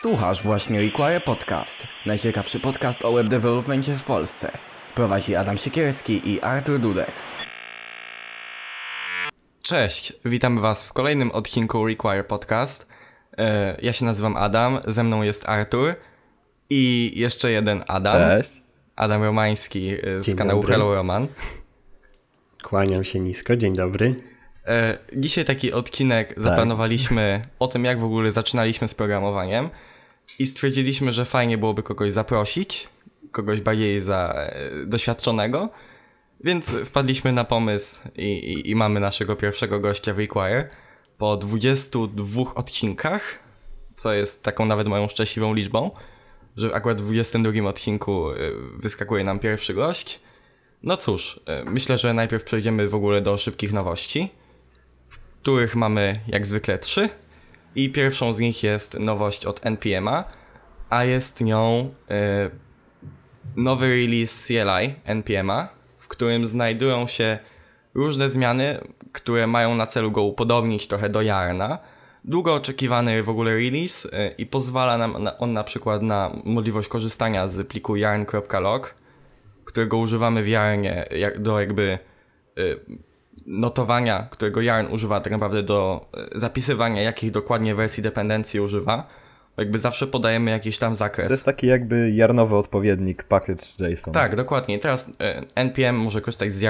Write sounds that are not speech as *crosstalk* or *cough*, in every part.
Słuchasz właśnie Require Podcast, najciekawszy podcast o web developmentie w Polsce. Prowadzi Adam Siekierski i Artur Dudek. Cześć, witam was w kolejnym odcinku Require Podcast. E, Ja się nazywam Adam, ze mną jest Artur i jeszcze jeden Adam. Cześć. Adam Romański e, z Dzień kanału dobry. Hello Roman. Kłaniam się nisko, dzień dobry. E, Dzisiaj taki odcinek zaplanowaliśmy o tym, jak w ogóle zaczynaliśmy z programowaniem i stwierdziliśmy, że fajnie byłoby kogoś zaprosić, kogoś bardziej za, e, doświadczonego, więc wpadliśmy na pomysł i, i, i mamy naszego pierwszego gościa w Require. Po 22 odcinkach, co jest taką nawet moją szczęśliwą liczbą, że akurat w 22 odcinku e, wyskakuje nam pierwszy gość. No cóż, myślę, że najpierw przejdziemy w ogóle do szybkich nowości, których mamy jak zwykle trzy. I pierwszą z nich jest nowość od NPM'a, a jest nią e, nowy release CLI NPM'a, w którym znajdują się różne zmiany, które mają na celu go upodobnić trochę do Yarna. Długo oczekiwany w ogóle release e, i pozwala nam na, on na przykład na możliwość korzystania z pliku yarn.log, którego używamy w Yarnie jak, do jakby y, notowania, którego Yarn używa tak naprawdę do y, zapisywania, jakich dokładnie wersji dependencji używa. Jakby zawsze podajemy jakiś tam zakres. To jest taki jakby jarnowy odpowiednik package.json. Tak, dokładnie. Teraz y, NPM może korzystać z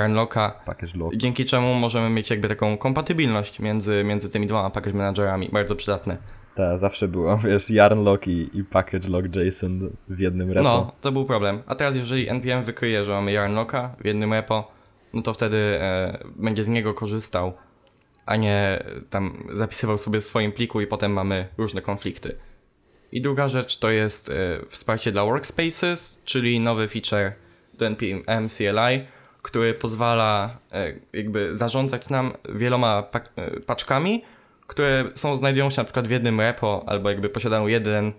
log. dzięki czemu możemy mieć jakby taką kompatybilność między, między tymi dwoma package managerami. Bardzo przydatne. Tak, zawsze było, *laughs* wiesz, yarn log i, i package w jednym repo. No, to był problem. A teraz jeżeli NPM wykryje, że mamy Yarnlocka w jednym repo, no to wtedy e, będzie z niego korzystał, a nie e, tam zapisywał sobie w swoim pliku i potem mamy różne konflikty. I druga rzecz to jest e, wsparcie dla workspaces, czyli nowy feature do NPM CLI, który pozwala e, jakby zarządzać nam wieloma e, paczkami, które są, znajdują się na przykład w jednym repo, albo jakby posiadają jeden,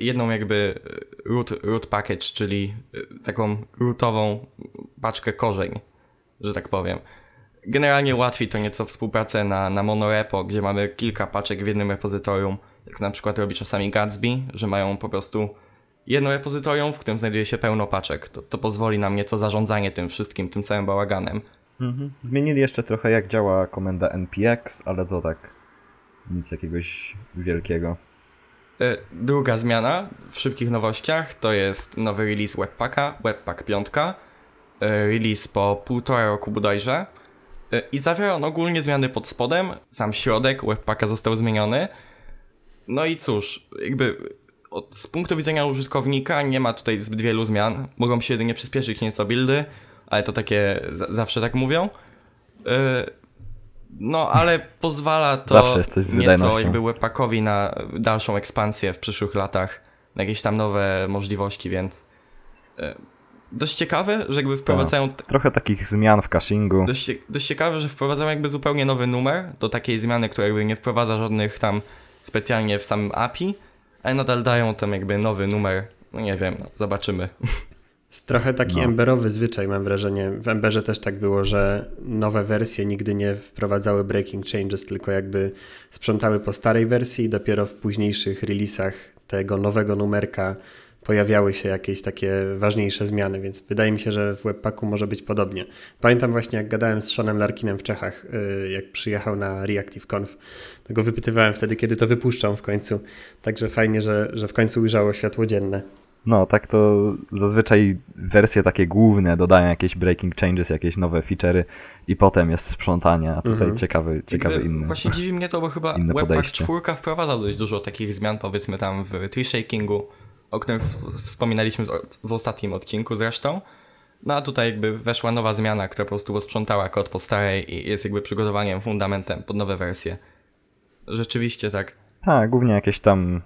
jedną jakby e, root, root package, czyli e, taką rootową paczkę korzeń, że tak powiem. Generalnie ułatwi to nieco współpracę na, na monorepo, gdzie mamy kilka paczek w jednym repozytorium, jak na przykład robi czasami Gatsby, że mają po prostu jedno repozytorium, w którym znajduje się pełno paczek. To, to pozwoli nam nieco zarządzanie tym wszystkim, tym całym bałaganem. Mhm. Zmienili jeszcze trochę jak działa komenda npx, ale to tak nic jakiegoś wielkiego. E, Druga zmiana w szybkich nowościach to jest nowy release Webpacka, Webpack 5. e, Release po półtora roku bodajże. E, I zawiera on ogólnie zmiany pod spodem. Sam środek Webpacka został zmieniony. No i cóż, jakby od, z punktu widzenia użytkownika nie ma tutaj zbyt wielu zmian. Mogą się jedynie przyspieszyć nieco buildy, ale to takie za, zawsze tak mówią. E, No, ale pozwala to coś nieco jakby Webpackowi na dalszą ekspansję w przyszłych latach, na jakieś tam nowe możliwości, więc e, dość ciekawe, że jakby wprowadzają Trochę takich zmian w cachingu. dość, dość ciekawe, że wprowadzają jakby zupełnie nowy numer do takiej zmiany, która jakby nie wprowadza żadnych tam specjalnie w samym API, ale nadal dają tam jakby nowy numer. No nie wiem, no, zobaczymy. Jest trochę taki No. emberowy zwyczaj, mam wrażenie. W Emberze też tak było, że nowe wersje nigdy nie wprowadzały breaking changes, tylko jakby sprzątały po starej wersji i dopiero w późniejszych releasach tego nowego numerka pojawiały się jakieś takie ważniejsze zmiany, więc wydaje mi się, że w Webpacku może być podobnie. Pamiętam właśnie, jak gadałem z Seanem Larkinem w Czechach, yy, jak przyjechał na ReactiveConf, to go wypytywałem wtedy, kiedy to wypuszczą w końcu. Także fajnie, że, że w końcu ujrzało światło dzienne. No, tak to zazwyczaj wersje takie główne dodają jakieś breaking changes, jakieś nowe feature'y i potem jest sprzątanie, a tutaj Mhm. ciekawy, ciekawy Jakby inny. Właśnie dziwi mnie to, bo chyba *laughs* Webpack podejście. 4 wprowadzał dość dużo takich zmian, powiedzmy tam w tree shakingu, o którym wspominaliśmy w ostatnim odcinku zresztą. No a tutaj jakby weszła nowa zmiana, która po prostu posprzątała kod po starej i jest jakby przygotowaniem, fundamentem pod nowe wersje. Rzeczywiście tak. Tak, głównie jakieś tam,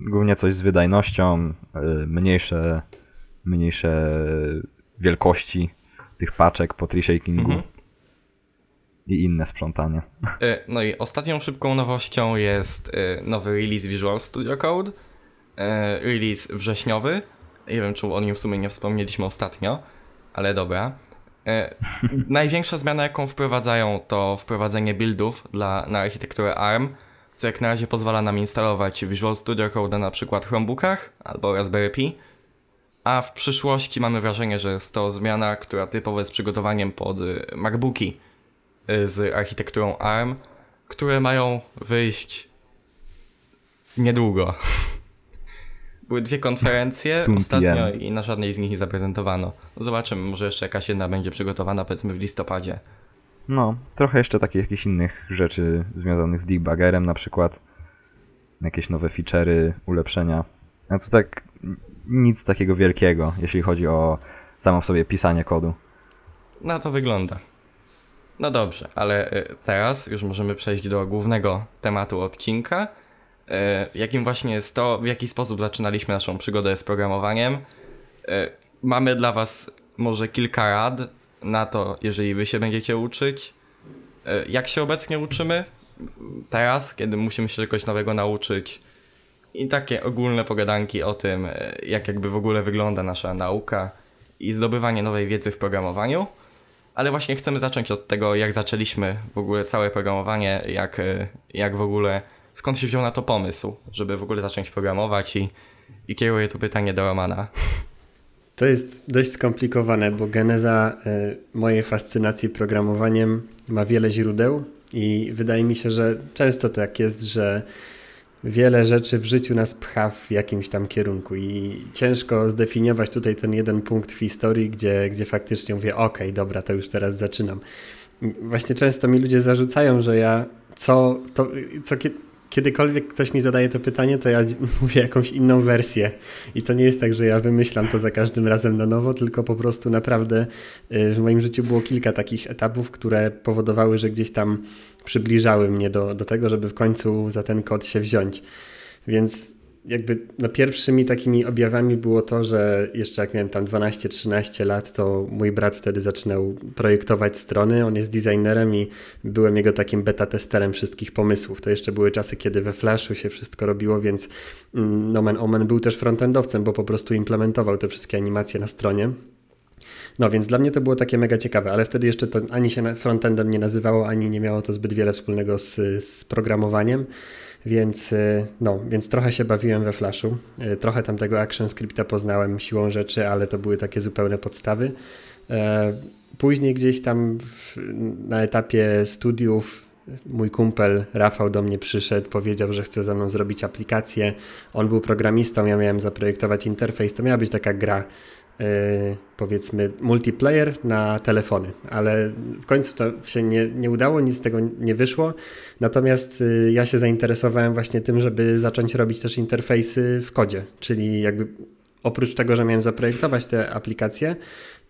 głównie coś z wydajnością, y, mniejsze, mniejsze wielkości tych paczek po tree shakingu Mhm. i inne sprzątanie. E, No i ostatnią szybką nowością jest e, nowy release Visual Studio Code. E, Release wrześniowy. Nie wiem, czy o nim w sumie nie wspomnieliśmy ostatnio, ale dobra. E, *laughs* największa zmiana, jaką wprowadzają, to wprowadzenie buildów dla, na architekturę ARM co jak na razie pozwala nam instalować Visual Studio Code na przykład Chromebookach albo Raspberry Pi, a w przyszłości mamy wrażenie, że jest to zmiana, która typowo jest przygotowaniem pod y, MacBooki y, z architekturą ARM, które mają wyjść niedługo. *laughs* Były dwie konferencje *laughs* ostatnio i na żadnej z nich nie zaprezentowano. Zobaczymy, może jeszcze jakaś jedna będzie przygotowana, powiedzmy w listopadzie. No, trochę jeszcze takich jakichś innych rzeczy związanych z debuggerem na przykład. Jakieś nowe feature'y, ulepszenia. A tu tak nic takiego wielkiego, jeśli chodzi o samo w sobie pisanie kodu. No to wygląda. No dobrze, ale y, teraz już możemy przejść do głównego tematu odcinka, jakim właśnie jest to, w jaki sposób zaczynaliśmy naszą przygodę z programowaniem. Y, mamy dla Was może kilka rad na to, jeżeli Wy się będziecie uczyć. Jak się obecnie uczymy? Teraz, kiedy musimy się czegoś nowego nauczyć, i takie ogólne pogadanki o tym, e, jak jakby w ogóle wygląda nasza nauka i zdobywanie nowej wiedzy w programowaniu. Ale właśnie chcemy zacząć od tego, jak zaczęliśmy w ogóle całe programowanie, jak, e, jak w ogóle, skąd się wziął na to pomysł, żeby w ogóle zacząć programować i, i kieruję to pytanie do Romana. To jest dość skomplikowane, bo geneza e, mojej fascynacji programowaniem ma wiele źródeł i wydaje mi się, że często tak jest, że wiele rzeczy w życiu nas pcha w jakimś tam kierunku i ciężko zdefiniować tutaj ten jeden punkt w historii, gdzie, gdzie faktycznie mówię, ok, dobra, to już teraz zaczynam. Właśnie często mi ludzie zarzucają, że ja co, to, co kiedykolwiek ktoś mi zadaje to pytanie, to ja *laughs* mówię jakąś inną wersję. I to nie jest tak, że ja wymyślam to za każdym razem na nowo, tylko po prostu naprawdę y, w moim życiu było kilka takich etapów, które powodowały, że gdzieś tam przybliżały mnie do, do tego, żeby w końcu za ten kod się wziąć. Więc jakby no pierwszymi takimi objawami było to, że jeszcze jak miałem tam 12-13 lat, to mój brat wtedy zaczynał projektować strony. On jest designerem i byłem jego takim beta testerem wszystkich pomysłów. To jeszcze były czasy, kiedy we Flashu się wszystko robiło, więc mm, Nomen Omen był też frontendowcem, bo po prostu implementował te wszystkie animacje na stronie. No więc dla mnie to było takie mega ciekawe, ale wtedy jeszcze to ani się frontendem nie nazywało, ani nie miało to zbyt wiele wspólnego z, z programowaniem. Więc, y, no, więc trochę się bawiłem we Flashu. Y, trochę tam tego ActionScripta poznałem siłą rzeczy, ale to były takie zupełne podstawy. E, później gdzieś tam w, na etapie studiów mój kumpel Rafał do mnie przyszedł, powiedział, że chce ze mną zrobić aplikację. On był programistą, ja miałem zaprojektować interfejs. To miała być taka gra powiedzmy multiplayer na telefony, ale w końcu to się nie, nie udało, nic z tego nie wyszło. Natomiast y, ja się zainteresowałem właśnie tym, żeby zacząć robić też interfejsy w kodzie, czyli jakby oprócz tego, że miałem zaprojektować te aplikacje,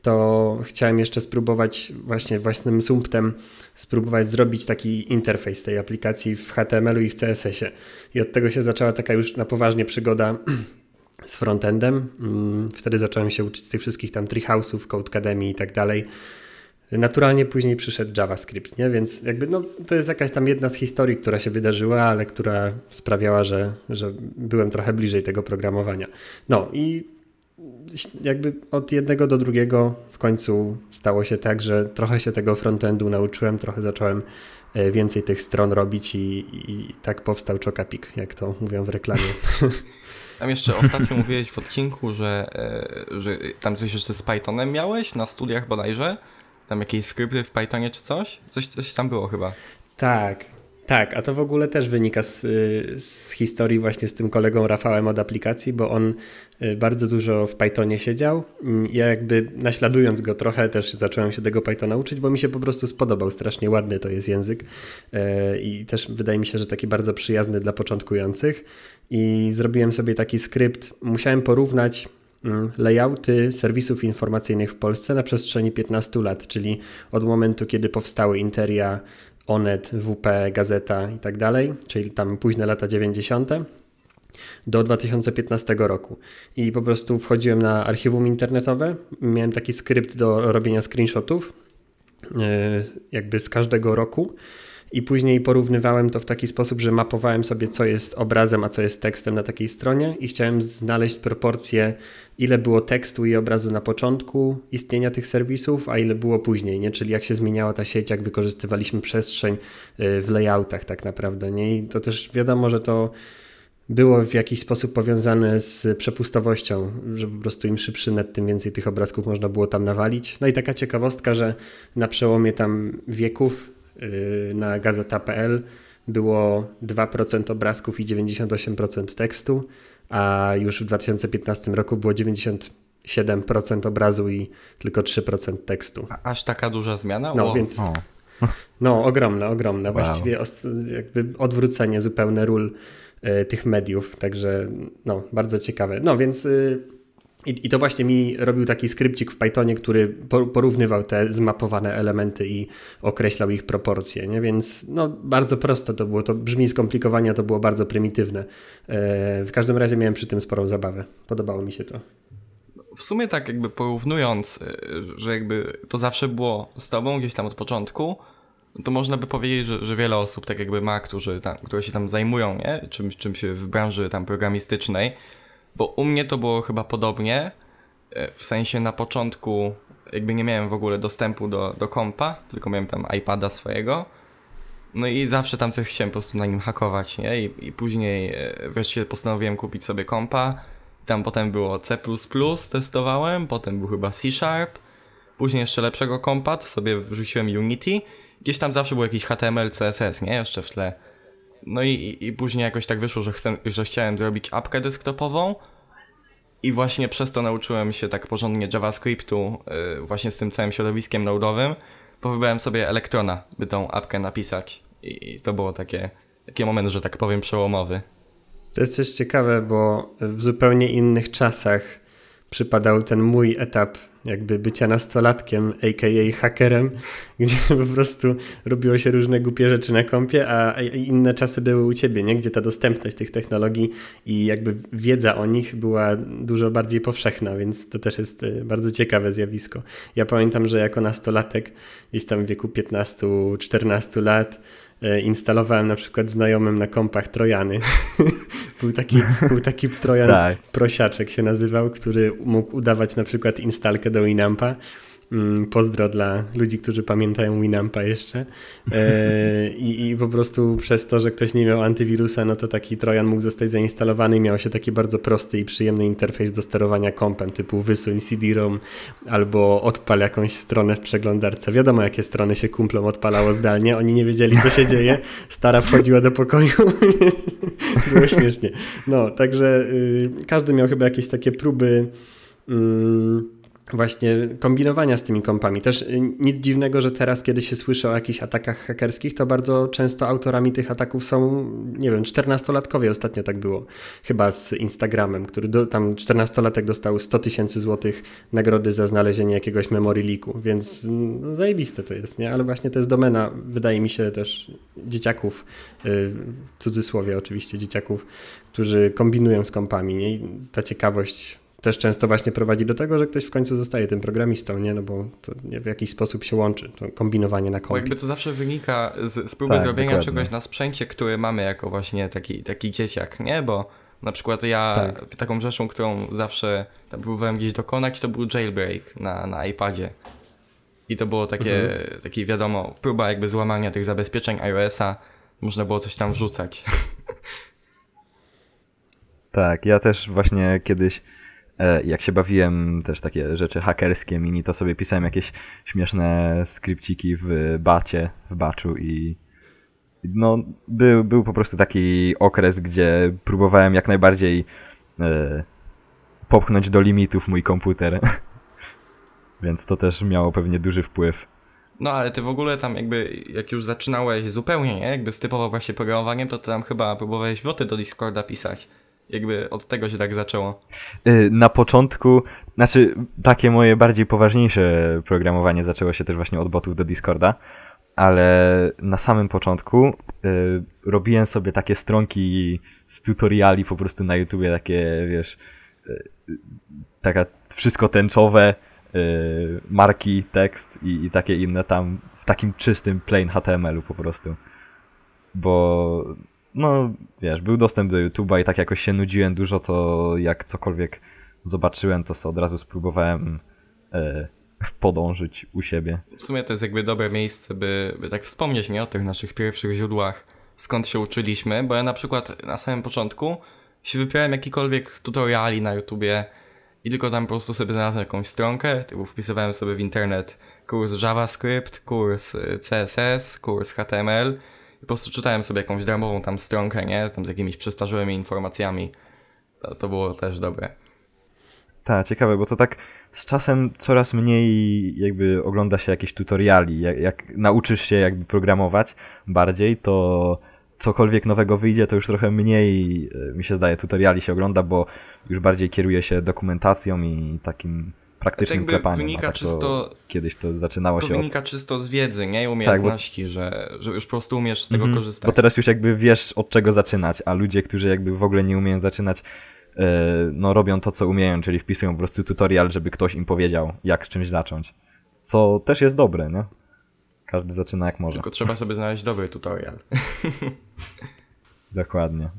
to chciałem jeszcze spróbować właśnie własnym sumptem spróbować zrobić taki interfejs tej aplikacji w HTML-u i w CSS-ie. I od tego się zaczęła taka już na poważnie przygoda *clears throat* z frontendem. Mm, wtedy zacząłem się uczyć z tych wszystkich tam treehouse'ów, Codecademy i tak dalej. Naturalnie później przyszedł JavaScript, nie? więc jakby no, to jest jakaś tam jedna z historii, która się wydarzyła, ale która sprawiała, że, że byłem trochę bliżej tego programowania. No i jakby od jednego do drugiego w końcu stało się tak, że trochę się tego frontendu nauczyłem, trochę zacząłem e, więcej tych stron robić i, i, tak powstał Chocapik, jak to mówią w reklamie. *laughs* Tam jeszcze ostatnio mówiłeś w odcinku, że, e, że tam coś jeszcze z Pythonem miałeś na studiach bodajże? Tam jakieś skrypty w Pythonie czy coś? Coś, coś tam było chyba. Tak, tak, a to w ogóle też wynika z, z, historii właśnie z tym kolegą Rafałem od aplikacji, bo on y, bardzo dużo w Pythonie siedział. Ja jakby naśladując go trochę też zacząłem się tego Pythona uczyć, bo mi się po prostu spodobał. Strasznie ładny to jest język y, i też wydaje mi się, że taki bardzo przyjazny dla początkujących. I zrobiłem sobie taki skrypt. Musiałem porównać mm, layouty serwisów informacyjnych w Polsce na przestrzeni 15 lat, czyli od momentu, kiedy powstały Interia, Onet, WP, Gazeta i tak dalej, czyli tam późne lata 90. do 2015 roku. I po prostu wchodziłem na archiwum internetowe, miałem taki skrypt do robienia screenshotów, e, jakby z każdego roku i później porównywałem to w taki sposób, że mapowałem sobie, co jest obrazem, a co jest tekstem na takiej stronie i chciałem znaleźć proporcje, ile było tekstu i obrazu na początku istnienia tych serwisów, a ile było później, nie? czyli jak się zmieniała ta sieć, jak wykorzystywaliśmy przestrzeń y, w layoutach tak naprawdę. Nie? I to też wiadomo, że to było w jakiś sposób powiązane z przepustowością, że po prostu im szybszy net, tym więcej tych obrazków można było tam nawalić. No i taka ciekawostka, że na przełomie tam wieków na gazeta.pl było 2% obrazków i 98% tekstu, a już w 2015 roku było 97% obrazu i tylko 3% tekstu. Aż taka duża zmiana? No, więc... O. *laughs* No, ogromne, ogromne. Wow. Właściwie jakby odwrócenie zupełne ról E, tych mediów, także no, bardzo ciekawe. No więc y, i, I, to właśnie mi robił taki skrypcik w Pythonie, który porównywał te zmapowane elementy i określał ich proporcje, nie? więc no, bardzo proste to było, to brzmi skomplikowanie, to było bardzo prymitywne. E, w każdym razie miałem przy tym sporą zabawę, podobało mi się to. W sumie tak jakby porównując, e, że jakby to zawsze było z tobą gdzieś tam od początku, to można by powiedzieć, że, że wiele osób tak jakby ma, którzy tam, które się tam zajmują, nie? Czymś, czymś w branży tam programistycznej, bo u mnie to było chyba podobnie, e, w sensie na początku jakby nie miałem w ogóle dostępu do, do kompa, tylko miałem tam iPada swojego, no i zawsze tam coś chciałem po prostu na nim hakować, nie? I, i później e, wreszcie postanowiłem kupić sobie kompa, tam potem było C++, testowałem, potem był chyba C Sharp, później jeszcze lepszego kompa, to sobie wrzuciłem Unity, gdzieś tam zawsze był jakiś HTML, CSS, nie? Jeszcze w tle. No i, i później jakoś tak wyszło, że, chcę, że chciałem zrobić apkę desktopową i właśnie przez to nauczyłem się tak porządnie JavaScriptu, yy, właśnie z tym całym środowiskiem nodowym, bo wybrałem sobie Elektrona, by tą apkę napisać. I, i to było takie, taki moment, że tak powiem, przełomowy. To jest też ciekawe, bo w zupełnie innych czasach przypadał ten mój etap jakby bycia nastolatkiem, a.k.a. hakerem, *laughs* gdzie po prostu robiło się różne głupie rzeczy na kompie, a inne czasy były u ciebie, nie? gdzie ta dostępność tych technologii i jakby wiedza o nich była dużo bardziej powszechna, więc to też jest y, bardzo ciekawe zjawisko. Ja pamiętam, że jako nastolatek, gdzieś tam w wieku 15-14 lat, instalowałem na przykład znajomym na kompach Trojany. *laughs* był, taki, był taki Trojan tak. prosiaczek się nazywał, który mógł udawać na przykład instalkę do Winampa. Mm, pozdro dla ludzi, którzy pamiętają Winampa jeszcze. E, i, I po prostu przez to, że ktoś nie miał antywirusa, no to taki Trojan mógł zostać zainstalowany i miał się taki bardzo prosty i przyjemny interfejs do sterowania kompem, typu wysuń CD-ROM albo odpal jakąś stronę w przeglądarce. Wiadomo, jakie strony się kumplom odpalało zdalnie. Oni nie wiedzieli, co się dzieje. Stara wchodziła do pokoju. *laughs* Było śmiesznie. No, także y, każdy miał chyba jakieś takie próby. Y, właśnie kombinowania z tymi kompami. Też y, nic dziwnego, że teraz, kiedy się słyszy o jakichś atakach hakerskich, to bardzo często autorami tych ataków są, nie wiem, 14-latkowie. Ostatnio tak było, chyba z Instagramem, który do, tam 14-latek dostał 100 tysięcy złotych nagrody za znalezienie jakiegoś memory leaku, więc no, zajebiste to jest, nie? Ale właśnie to jest domena, wydaje mi się też dzieciaków, y, w cudzysłowie oczywiście dzieciaków, którzy kombinują z kompami, nie? I ta ciekawość też często właśnie prowadzi do tego, że ktoś w końcu zostaje tym programistą, nie? No bo to w jakiś sposób się łączy, to kombinowanie na kompie. Bo jakby to zawsze wynika z, z próby tak, zrobienia dokładnie. czegoś na sprzęcie, który mamy jako właśnie taki, taki dzieciak, nie? Bo na przykład ja tak. taką rzeczą, którą zawsze próbowałem gdzieś dokonać, to był jailbreak na, na iPadzie. I to było takie, mhm. taki wiadomo, próba jakby złamania tych zabezpieczeń iOS-a, można było coś tam wrzucać. *laughs* Tak, ja też właśnie kiedyś jak się bawiłem też takie rzeczy hakerskie mini, to sobie pisałem jakieś śmieszne skrypciki w bacie, w baczu i no, był, był po prostu taki okres, gdzie próbowałem jak najbardziej e, popchnąć do limitów mój komputer. *laughs* Więc to też miało pewnie duży wpływ. No ale ty w ogóle tam jakby, jak już zaczynałeś zupełnie, nie? Jakby stypowo właśnie programowaniem, to tam chyba próbowałeś boty do Discorda pisać jakby od tego się tak zaczęło? Y, na początku, znaczy takie moje bardziej poważniejsze programowanie zaczęło się też właśnie od botów do Discorda, ale na samym początku y, robiłem sobie takie stronki z tutoriali po prostu na YouTubie, takie wiesz, y, taka wszystko tęczowe, marki, tekst i, i takie inne tam w takim czystym plain HTML-u po prostu. bo no wiesz, był dostęp do YouTube'a i tak jakoś się nudziłem dużo, to jak cokolwiek zobaczyłem, to od razu spróbowałem e, *laughs* podążyć u siebie. W sumie to jest jakby dobre miejsce, by, by tak wspomnieć nie o tych naszych pierwszych źródłach, skąd się uczyliśmy, bo ja na przykład na samym początku się wypierałem jakikolwiek tutoriali na YouTubie i tylko tam po prostu sobie znalazłem jakąś stronkę, typu wpisywałem sobie w internet kurs JavaScript, kurs y, CSS, kurs HTML po prostu czytałem sobie jakąś darmową tam stronkę, nie? Tam z jakimiś przestarzyłymi informacjami. To, to było też dobre. Tak, ciekawe, bo to tak z czasem coraz mniej jakby ogląda się jakieś tutoriali. Jak, jak nauczysz się jakby programować bardziej, to cokolwiek nowego wyjdzie, to już trochę mniej, e, mi się zdaje, tutoriali się ogląda, bo już bardziej kieruje się dokumentacją i takim praktycznym jakby klepaniem. Wynika tak czysto, kiedyś to zaczynało to się wynika od... czysto z wiedzy, nie? Umiejętności, tak, bo... że, że już po prostu umiesz z tego mm -hmm. korzystać. Bo teraz już jakby wiesz od czego zaczynać, a ludzie, którzy jakby w ogóle nie umieją zaczynać, yy, no robią to, co umieją, czyli wpisują po prostu tutorial, żeby ktoś im powiedział, jak z czymś zacząć. Co też jest dobre, nie? Każdy zaczyna jak może. Tylko trzeba sobie znaleźć dobry tutorial. Dokładnie.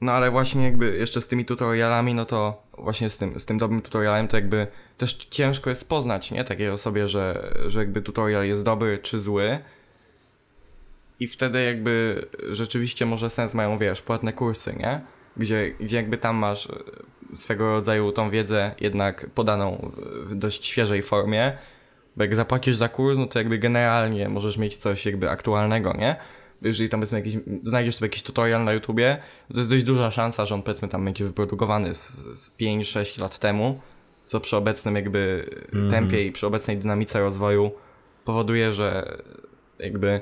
No ale właśnie jakby jeszcze z tymi tutorialami, no to właśnie z tym, z tym dobrym tutorialem to jakby też ciężko jest poznać, nie? Takiej osobie, że, że jakby tutorial jest dobry czy zły. I wtedy jakby rzeczywiście może sens mają, wiesz, płatne kursy, nie? Gdzie, gdzie jakby tam masz e, swego rodzaju tą wiedzę jednak podaną w dość świeżej formie, bo jak zapłacisz za kurs, no to jakby generalnie możesz mieć coś jakby aktualnego, nie? Jeżeli tam powiedzmy jakiś, znajdziesz sobie jakiś tutorial na YouTubie, to jest dość duża szansa, że on powiedzmy tam będzie wyprodukowany z, z 5-6 lat temu, co przy obecnym jakby mm. tempie i przy obecnej dynamice rozwoju powoduje, że jakby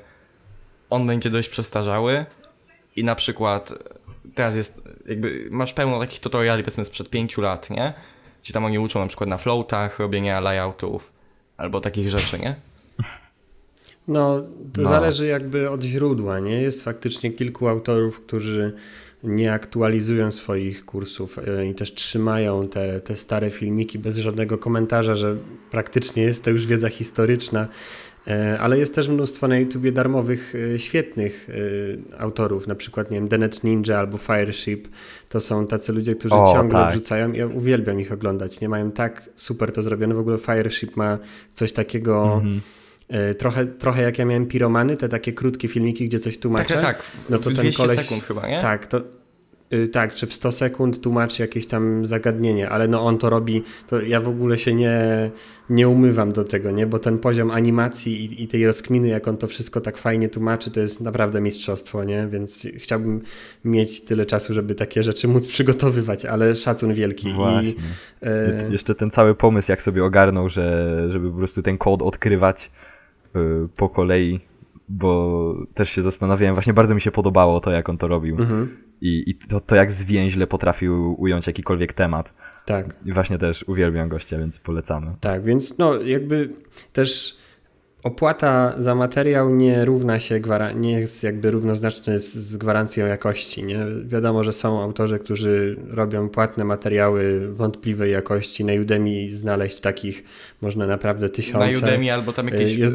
on będzie dość przestarzały i na przykład teraz jest, jakby masz pełno takich tutoriali powiedzmy sprzed 5 lat, nie? Gdzie tam oni uczą na przykład na floatach, robienia layoutów, albo takich rzeczy, nie? No, to no. zależy jakby od źródła, nie? Jest faktycznie kilku autorów, którzy nie aktualizują swoich kursów e, i też trzymają te, te stare filmiki bez żadnego komentarza, że praktycznie jest to już wiedza historyczna, e, ale jest też mnóstwo na YouTubie darmowych, e, świetnych autorów, na przykład, nie wiem, Denet Ninja albo Fireship. To są tacy ludzie, którzy o, ciągle tak. wrzucają. Ja uwielbiam ich oglądać. Nie mają tak super to zrobione. W ogóle Fireship ma coś takiego. Mm -hmm Trochę, trochę jak ja miałem piromany, te takie krótkie filmiki, gdzie coś tłumaczę. Tak, tak, tak. No to 200 ten koleś, sekund chyba, nie? Tak, to, Y, tak, czy w 100 sekund tłumaczy jakieś tam zagadnienie, ale no on to robi, to ja w ogóle się nie, nie umywam do tego, nie? Bo ten poziom animacji i, i tej rozkminy, jak on to wszystko tak fajnie tłumaczy, to jest naprawdę mistrzostwo, nie? Więc chciałbym mieć tyle czasu, żeby takie rzeczy móc przygotowywać, ale szacun wielki. Właśnie. I, e... Jeszcze ten cały pomysł, jak sobie ogarnął, że żeby po prostu ten kod odkrywać po kolei, bo też się zastanawiałem, właśnie bardzo mi się podobało to, jak on to robił. Mhm i, i to, to jak zwięźle potrafił ująć jakikolwiek temat. Tak. I właśnie też uwielbiam gościa, więc polecamy. Tak, więc no jakby też opłata za materiał nie równa się, nie jest jakby równoznaczny z, z, gwarancją jakości. Nie? Wiadomo, że są autorzy, którzy robią płatne materiały wątpliwej jakości. Na Udemy znaleźć takich można naprawdę tysiące. Na Udemy albo tam jakieś, jest...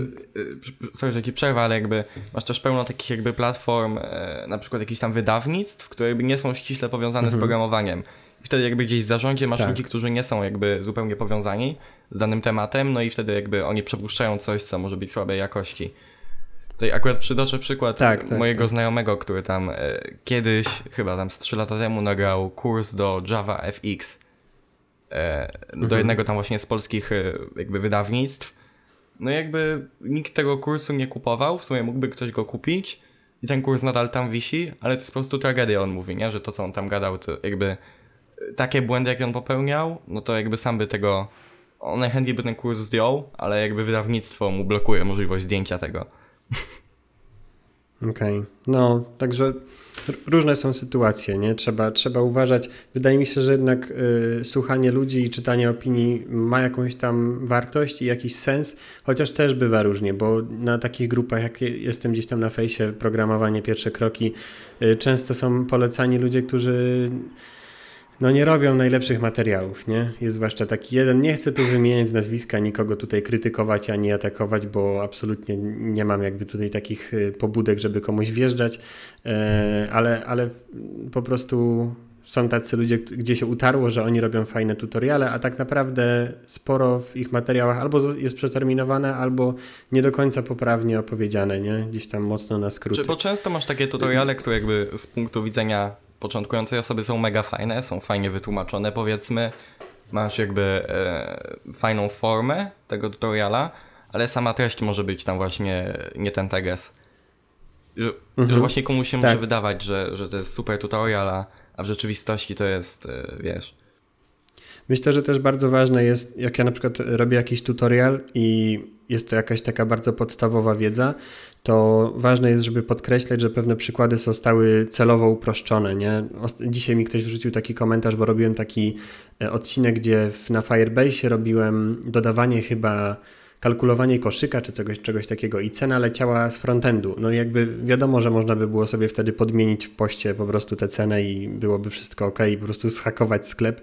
sorry, że ci przerwa, ale jakby masz też pełno takich jakby platform, e, na przykład jakichś tam wydawnictw, które nie są ściśle powiązane mhm. z programowaniem. I wtedy jakby gdzieś w zarządzie masz tak. ludzi, którzy nie są jakby zupełnie powiązani z danym tematem, no i wtedy jakby oni przepuszczają coś, co może być słabej jakości. Tutaj akurat przytoczę przykład tak, tak, mojego tak. znajomego, który tam e, kiedyś, chyba tam z 3 lata temu nagrał kurs do Java FX e, mhm. do jednego tam właśnie z polskich e, jakby wydawnictw. No jakby nikt tego kursu nie kupował, w sumie mógłby ktoś go kupić i ten kurs nadal tam wisi, ale to jest po prostu tragedia, on mówi, nie? Że to, co on tam gadał, to jakby takie błędy, jakie on popełniał, no to jakby sam by tego on najchętniej by ten kurs zdjął, ale jakby wydawnictwo mu blokuje możliwość zdjęcia tego. *laughs* Okej, okay. no także różne są sytuacje, nie? Trzeba, trzeba uważać. Wydaje mi się, że jednak y, słuchanie ludzi i czytanie opinii ma jakąś tam wartość i jakiś sens, chociaż też bywa różnie, bo na takich grupach, jak jestem gdzieś tam na fejsie, programowanie, pierwsze kroki, y, często są polecani ludzie, którzy no nie robią najlepszych materiałów, nie? Jest zwłaszcza taki jeden, nie chcę tu wymieniać nazwiska, nikogo tutaj krytykować ani atakować, bo absolutnie nie mam jakby tutaj takich y, pobudek, żeby komuś wjeżdżać, e, ale, ale po prostu są tacy ludzie, gdzie się utarło, że oni robią fajne tutoriale, a tak naprawdę sporo w ich materiałach albo jest przeterminowane, albo nie do końca poprawnie opowiedziane, nie? Gdzieś tam mocno na skróty. Czy, bo często masz takie tutoriale, które jakby z punktu widzenia początkującej osoby są mega fajne, są fajnie wytłumaczone powiedzmy, masz jakby e, fajną formę tego tutoriala, ale sama treść może być tam właśnie nie ten teges. Że, mhm. że właśnie komuś się tak. może wydawać, że, że to jest super tutorial, a, a w rzeczywistości to jest, e, wiesz... Myślę, że też bardzo ważne jest, jak ja na przykład robię jakiś tutorial i jest to jakaś taka bardzo podstawowa wiedza, to ważne jest, żeby podkreślać, że pewne przykłady zostały celowo uproszczone. Nie? Dzisiaj mi ktoś wrzucił taki komentarz, bo robiłem taki e, odcinek, gdzie na Firebase robiłem dodawanie chyba kalkulowanie koszyka czy czegoś, czegoś takiego i cena leciała z frontendu. No jakby wiadomo, że można by było sobie wtedy podmienić w poście po prostu tę cenę i byłoby wszystko ok i po prostu schakować sklep.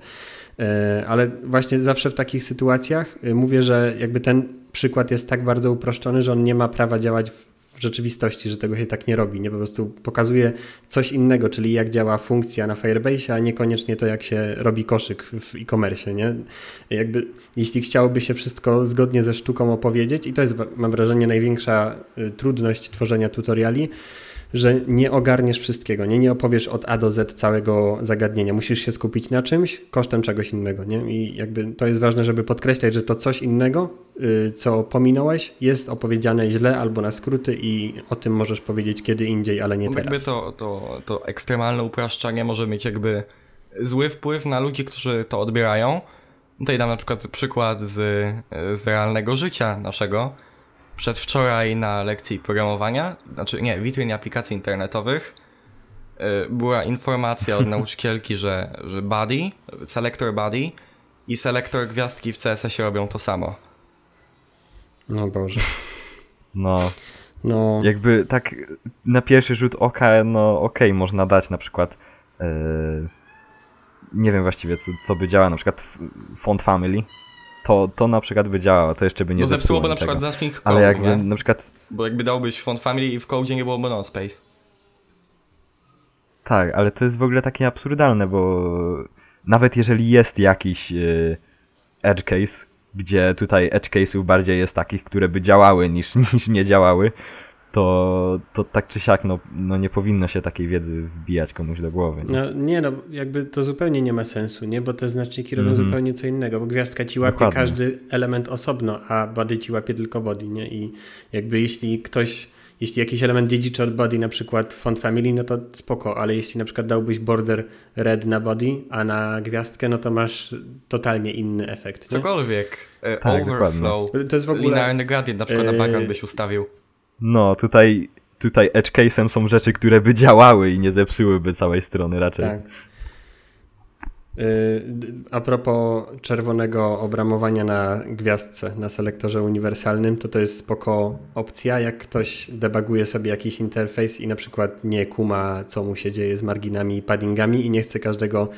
E, ale właśnie zawsze w takich sytuacjach e, mówię, że jakby ten przykład jest tak bardzo uproszczony, że on nie ma prawa działać w rzeczywistości, że tego się tak nie robi. Nie po prostu pokazuje coś innego, czyli jak działa funkcja na Firebase, a niekoniecznie to, jak się robi koszyk w e-commerce. Nie? Jakby, jeśli chciałoby się wszystko zgodnie ze sztuką opowiedzieć, i to jest, mam wrażenie, największa y, trudność tworzenia tutoriali, że nie ogarniesz wszystkiego, nie, nie opowiesz od A do Z całego zagadnienia. Musisz się skupić na czymś kosztem czegoś innego, nie? I jakby to jest ważne, żeby podkreślać, że to coś innego, yy, co pominąłeś, jest opowiedziane źle albo na skróty i o tym możesz powiedzieć kiedy indziej, ale nie teraz. Jakby to, to, to ekstremalne upraszczanie może mieć jakby zły wpływ na ludzi, którzy to odbierają. Tutaj dam na przykład przykład z, z realnego życia naszego przedwczoraj na lekcji programowania, znaczy nie, witrynie aplikacji internetowych, y, była informacja od *laughs* nauczycielki, że, że body, selektor body i selektor gwiazdki w CSS-ie robią to samo. No Boże. No. No. Jakby tak na pierwszy rzut oka, no okej, okay, można dać na przykład yy, nie wiem właściwie co, co by działało, na przykład font family, to, to na przykład by działało, to jeszcze by nie No zepsułoby na przykład code, Ale jakby na przykład... Bo jakby dałbyś font family i w codzie nie byłoby no space. Tak, ale to jest w ogóle takie absurdalne, bo nawet jeżeli jest jakiś yy, edge case, gdzie tutaj edge case'ów bardziej jest takich, które by działały niż, *laughs* niż nie działały, to, to tak czy siak no, no nie powinno się takiej wiedzy wbijać komuś do głowy. Nie? No nie, no jakby to zupełnie nie ma sensu, nie? Bo te znaczniki robią mm -hmm. zupełnie co innego, bo gwiazdka ci łapie Dokładnie. każdy element osobno, a body ci łapie tylko body, nie? I jakby jeśli ktoś jeśli jakiś element dziedziczy od body, na przykład font family, no to spoko, ale jeśli na przykład dałbyś border red na body, a na gwiazdkę, no to masz totalnie inny efekt. Nie? Cokolwiek. E, tak, overflow. To jest w ogóle... Linearny gradient na przykład e... na background byś ustawił. No, tutaj, tutaj edge case'em są rzeczy, które by działały i nie zepsułyby całej strony raczej. Tak. Y, a propos czerwonego obramowania na gwiazdce, na selektorze uniwersalnym, to to jest spoko opcja. Jak ktoś debuguje sobie jakiś interfejs i na przykład nie kuma, co mu się dzieje z marginami i paddingami i nie chce każdego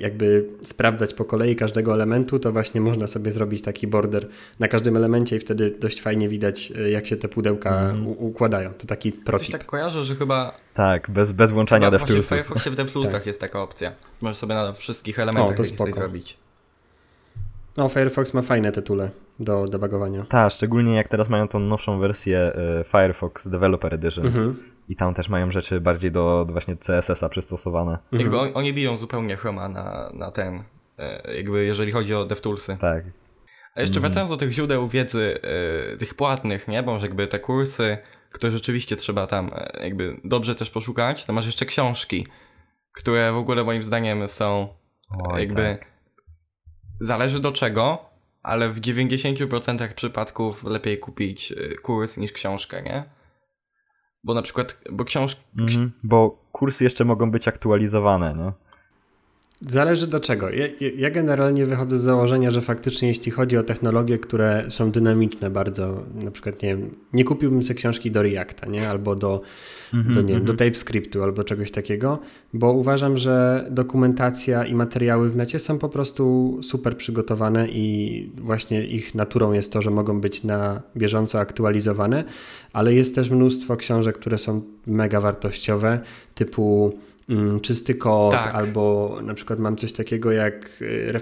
jakby sprawdzać po kolei każdego elementu, to właśnie można sobie zrobić taki border na każdym elemencie i wtedy dość fajnie widać, y, jak się te pudełka mm. układają. To taki protip. Coś tak kojarzę, że chyba... Tak, bez, bez włączania DevToolsów. Właśnie w Firefoxie w DevToolsach tak. jest taka opcja. Możesz sobie na wszystkich elementach o, to zrobić. No, Firefox ma fajne tytule do debugowania. Tak, szczególnie jak teraz mają tą nowszą wersję y, Firefox Developer Edition. Mhm. I tam też mają rzeczy bardziej do, do właśnie CSS-a przystosowane. Mhm. Jakby on, oni biją zupełnie Chroma na, na ten, e, jakby jeżeli chodzi o DevToolsy. Tak. A jeszcze mhm. wracając do tych źródeł wiedzy, e, tych płatnych, nie? Bo jakby te kursy, które rzeczywiście trzeba tam e, jakby dobrze też poszukać, to masz jeszcze książki, które w ogóle moim zdaniem są Oj, jakby tak. zależy do czego, ale w 90% przypadków lepiej kupić kurs niż książkę, nie? Bo na przykład, bo książki... Mm, bo kursy jeszcze mogą być aktualizowane, nie? Zależy do czego. Ja, ja, generalnie wychodzę z założenia, że faktycznie jeśli chodzi o technologie, które są dynamiczne bardzo, na przykład nie wiem, nie kupiłbym sobie książki do Reacta, nie? Albo do, -hmm, do, nie wiem, do mhm. TypeScriptu albo czegoś takiego, bo uważam, że dokumentacja i materiały w necie są po prostu super przygotowane i właśnie ich naturą jest to, że mogą być na bieżąco aktualizowane, ale jest też mnóstwo książek, które są mega wartościowe, typu czysty kod, tak. albo na przykład mam coś takiego jak y,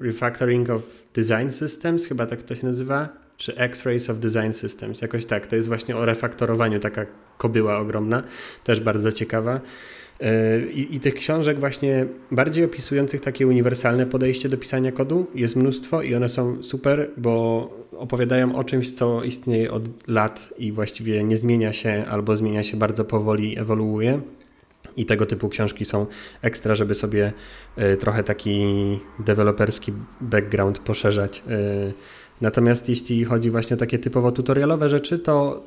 refactoring of design systems, chyba tak to się nazywa, czy X-rays of design systems, jakoś tak. To jest właśnie o refaktorowaniu, taka kobyła ogromna, też bardzo ciekawa. Y, I, I, tych książek właśnie bardziej opisujących takie uniwersalne podejście do pisania kodu jest mnóstwo i one są super, bo opowiadają o czymś, co istnieje od lat i właściwie nie zmienia się albo zmienia się bardzo powoli, ewoluuje. I tego typu książki są ekstra, żeby sobie y, trochę taki deweloperski background poszerzać. Y, natomiast jeśli chodzi właśnie o takie typowo tutorialowe rzeczy, to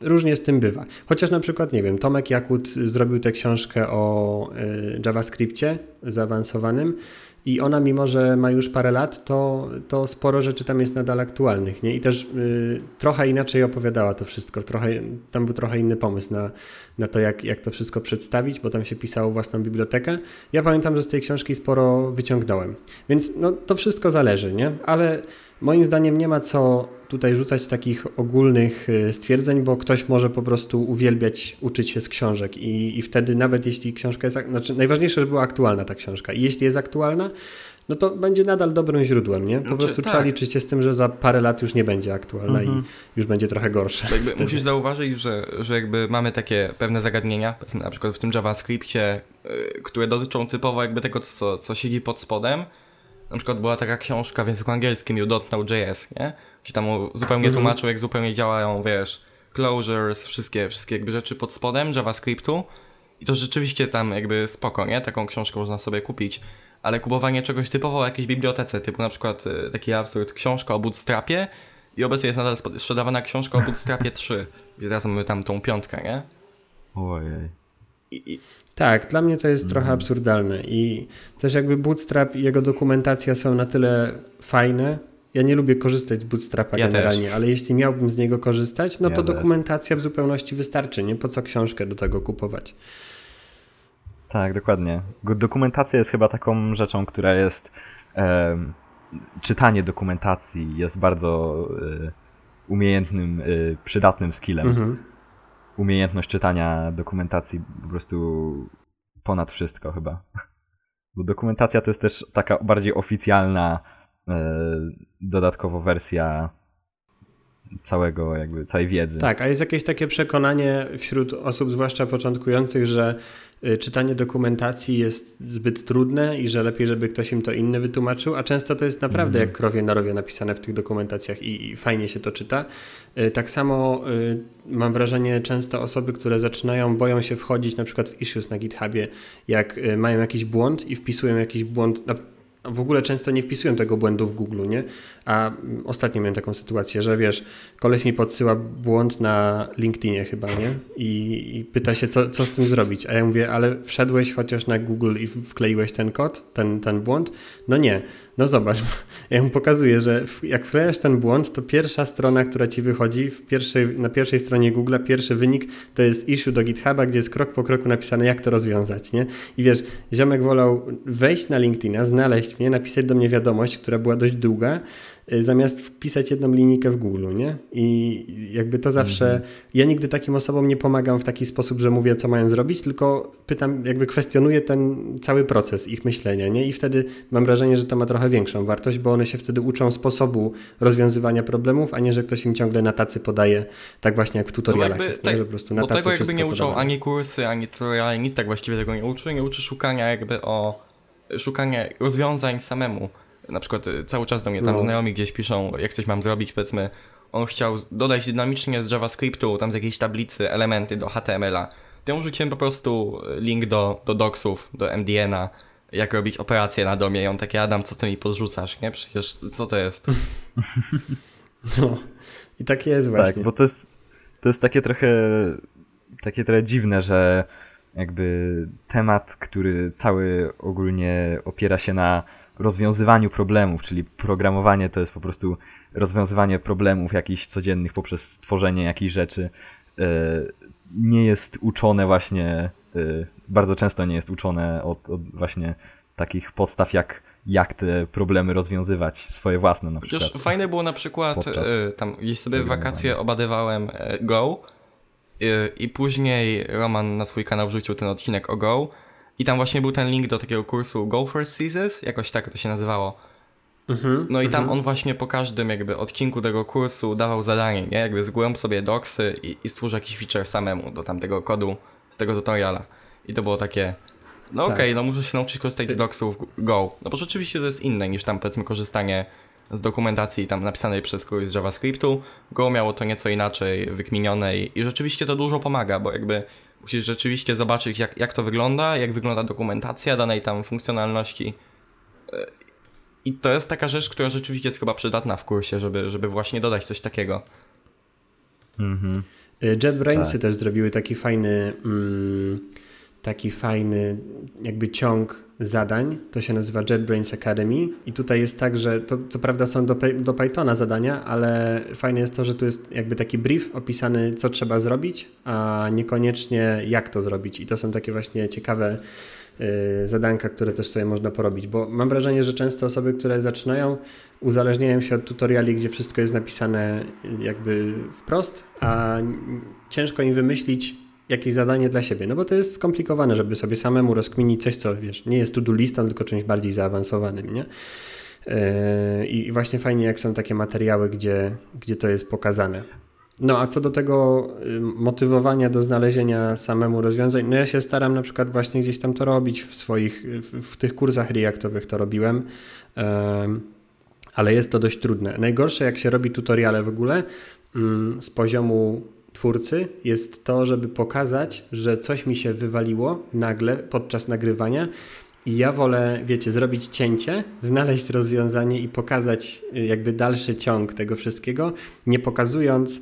różnie z tym bywa. Chociaż na przykład, nie wiem, Tomek Jakut zrobił tę książkę o y, JavaScriptie zaawansowanym i ona, mimo że ma już parę lat, to, to sporo rzeczy tam jest nadal aktualnych. Nie? I też y, trochę inaczej opowiadała to wszystko. Trochę, tam był trochę inny pomysł na, na to, jak, jak to wszystko przedstawić, bo tam się pisało własną bibliotekę. Ja pamiętam, że z tej książki sporo wyciągnąłem. Więc no, to wszystko zależy, nie? ale moim zdaniem nie ma co tutaj rzucać takich ogólnych y, stwierdzeń, bo ktoś może po prostu uwielbiać uczyć się z książek i, i wtedy nawet jeśli książka jest, znaczy najważniejsze, żeby była aktualna ta książka i jeśli jest aktualna, no to będzie nadal dobrym źródłem, nie? Po znaczy, prostu tak. trzeba liczyć się z tym, że za parę lat już nie będzie aktualna mhm. i już będzie trochę gorsza. Jakby musisz zauważyć, że, że jakby mamy takie pewne zagadnienia, na przykład w tym JavaScriptie, y, które dotyczą typowo jakby tego, co, co siedzi pod spodem. Na przykład była taka książka w języku angielskim, You Don't Know JS, nie? Gdzie tam zupełnie mhm. tłumaczył, jak zupełnie działają, wiesz, closures, wszystkie, wszystkie jakby rzeczy pod spodem JavaScriptu. I to rzeczywiście tam jakby spoko, nie? Taką książkę można sobie kupić. Ale kupowanie czegoś typowo o jakiejś bibliotece, typu na przykład y, taki absurd, książka o Bootstrapie i obecnie jest nadal sprzedawana książka o Bootstrapie 3, gdzie teraz mamy tam tą piątkę, nie? Ojej. I, i... Tak, dla mnie to jest mm. trochę absurdalne i też jakby Bootstrap i jego dokumentacja są na tyle fajne, ja nie lubię korzystać z Bootstrapa ja generalnie, też. ale jeśli miałbym z niego korzystać, no ja to też. dokumentacja w zupełności wystarczy, nie? Po co książkę do tego kupować? Tak, dokładnie. Dokumentacja jest chyba taką rzeczą, która jest. E, czytanie dokumentacji jest bardzo e, umiejętnym, e, przydatnym skillem. Mhm. Umiejętność czytania dokumentacji po prostu ponad wszystko chyba. *laughs* Bo dokumentacja to jest też taka bardziej oficjalna, e, dodatkowo wersja całego, jakby całej wiedzy. Tak, a jest jakieś takie przekonanie wśród osób, zwłaszcza początkujących, że y, czytanie dokumentacji jest zbyt trudne i że lepiej, żeby ktoś im to inny wytłumaczył, a często to jest naprawdę mm. jak krowie na rowie napisane w tych dokumentacjach i, i fajnie się to czyta. Y, tak samo y, mam wrażenie, często osoby, które zaczynają, boją się wchodzić na przykład w issues na GitHubie, jak mają jakiś błąd i wpisują jakiś błąd, w ogóle często nie wpisują tego błędu w Google, nie? A ostatnio miałem taką sytuację, że wiesz, koleś mi podsyła błąd na LinkedInie chyba, nie? I, i pyta się, co, co z tym zrobić. A ja mówię, ale wszedłeś chociaż na Google i wkleiłeś ten kod, ten, ten błąd? No nie. No zobacz, *laughs* ja mu pokazuję, że jak wklejasz ten błąd, to pierwsza strona, która ci wychodzi pierwszej, na pierwszej stronie Google, pierwszy wynik to jest issue do GitHuba, gdzie jest krok po kroku napisane, jak to rozwiązać, nie? I wiesz, ziomek wolał wejść na LinkedIna, znaleźć mnie, napisać do mnie wiadomość, która była dość długa, zamiast wpisać jedną linijkę w Google, nie? I jakby to zawsze, mhm. ja nigdy takim osobom nie pomagam w taki sposób, że mówię, co mają zrobić, tylko pytam, jakby kwestionuję ten cały proces ich myślenia, nie? I wtedy mam wrażenie, że to ma trochę większą wartość, bo one się wtedy uczą sposobu rozwiązywania problemów, a nie, że ktoś im ciągle na tacy podaje, tak właśnie jak w tutorialach no jest, tak, nie? Że po prostu na tacy tego jakby nie uczą podawane. ani kursy, ani tutoriale, nic tak właściwie tego nie uczy, nie uczy szukania jakby o, szukania rozwiązań samemu na przykład y, cały czas do mnie tam no. znajomi gdzieś piszą, jak coś mam zrobić, powiedzmy, on chciał dodać dynamicznie z JavaScriptu, tam z jakiejś tablicy, elementy do HTML-a. To ja rzuciłem po prostu y, link do, do docsów, do MDN-a, jak robić operację na domie i on takie, Adam, co ty mi podrzucasz, nie? Przecież co to jest? *laughs* No, i tak jest właśnie. Tak, bo to jest, to jest takie trochę takie trochę dziwne, że jakby temat, który cały ogólnie opiera się na rozwiązywaniu problemów, czyli programowanie to jest po prostu rozwiązywanie problemów jakichś codziennych poprzez tworzenie jakichś rzeczy. E, nie jest uczone właśnie, e, bardzo często nie jest uczone od, od właśnie takich podstaw jak jak te problemy rozwiązywać, swoje własne na przykład. Chociaż fajne było na przykład, y, tam gdzieś sobie wakacje obadywałem Go y, i później Roman na swój kanał wrzucił ten odcinek o Go i tam właśnie był ten link do takiego kursu Go First Seasons, jakoś tak to się nazywało. Mhm, no i tam mhm. on właśnie po każdym jakby odcinku tego kursu dawał zadanie, nie? Jakby zgłęb sobie doksy i, i stwórz jakiś feature samemu do tamtego kodu z tego tutoriala. I to było takie, no tak. okej, okay, no muszę się nauczyć korzystać z doksów Go. No bo rzeczywiście to jest inne niż tam powiedzmy korzystanie z dokumentacji tam napisanej przez kogoś z JavaScriptu. Go miało to nieco inaczej wykminione i, i rzeczywiście to dużo pomaga, bo jakby musisz rzeczywiście zobaczyć jak, jak to wygląda, jak wygląda dokumentacja danej tam funkcjonalności. E, I to jest taka rzecz, która rzeczywiście jest chyba przydatna w kursie, żeby, żeby właśnie dodać coś takiego. Mhm. JetBrainsy tak. też zrobiły taki fajny mm, taki fajny jakby ciąg zadań. To się nazywa JetBrains Academy i tutaj jest tak, że to co prawda są do, do Pythona zadania, ale fajne jest to, że tu jest jakby taki brief opisany, co trzeba zrobić, a niekoniecznie jak to zrobić. I to są takie właśnie ciekawe y, zadanka, które też sobie można porobić, bo mam wrażenie, że często osoby, które zaczynają, uzależniają się od tutoriali, gdzie wszystko jest napisane jakby wprost, a ciężko im wymyślić jakieś zadanie dla siebie, no bo to jest skomplikowane, żeby sobie samemu rozkminić coś, co wiesz, nie jest to-do listą, tylko czymś bardziej zaawansowanym, nie? Yy, I właśnie fajnie, jak są takie materiały, gdzie, gdzie to jest pokazane. No a co do tego y, motywowania do znalezienia samemu rozwiązań, no ja się staram na przykład właśnie gdzieś tam to robić w swoich, w, w tych kursach reaktowych to robiłem, ale jest to dość trudne. Najgorsze jak się robi tutoriale w ogóle mm, z poziomu twórcy jest to, żeby pokazać, że coś mi się wywaliło nagle podczas nagrywania i ja wolę, wiecie, zrobić cięcie, znaleźć rozwiązanie i pokazać y, jakby dalszy ciąg tego wszystkiego, nie pokazując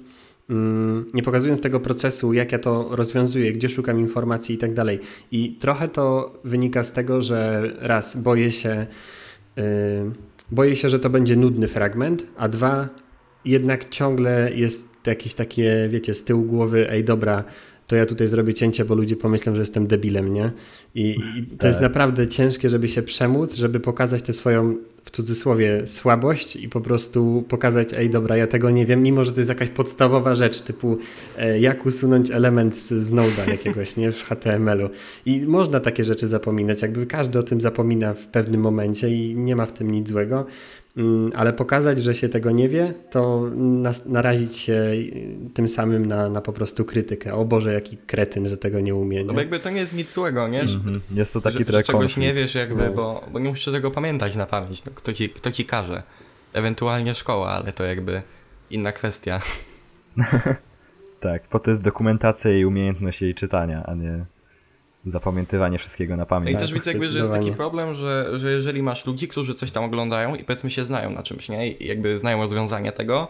mm, nie pokazując tego procesu, jak ja to rozwiązuję, gdzie szukam informacji i tak dalej. I trochę to wynika z tego, że raz boję się, yy, boję się, że to będzie nudny fragment, a dwa, jednak ciągle jest jakieś takie, wiecie, z tyłu głowy, ej dobra, to ja tutaj zrobię cięcie, bo ludzie pomyślą, że jestem debilem, nie? I, i to tak. jest naprawdę ciężkie, żeby się przemóc, żeby pokazać tę swoją, w cudzysłowie, słabość i po prostu pokazać, ej dobra, ja tego nie wiem, mimo że to jest jakaś podstawowa rzecz, typu e, jak usunąć element z, z Node'a jakiegoś, nie? W HTML-u. I można takie rzeczy zapominać, jakby każdy o tym zapomina w pewnym momencie i nie ma w tym nic złego. Mm, ale pokazać, że się tego nie wie, to narazić się tym samym na, na po prostu krytykę. O Boże, jaki kretyn, że tego nie umie. Nie? No bo jakby to nie jest nic złego, nie? Mm -hmm. Jest to taki że, że czegoś nie wiesz jakby, no. bo, bo nie musisz tego pamiętać na pamięć. No, kto, ci, kto ci każe? Ewentualnie szkoła, ale to jakby inna kwestia. *laughs* tak, po to jest dokumentacja i umiejętność jej czytania, a nie zapamiętywanie wszystkiego na pamięć. I też widzę jakby, że jest taki problem, że, że jeżeli masz ludzi, którzy coś tam oglądają i powiedzmy się znają na czymś, nie? I jakby znają rozwiązanie tego,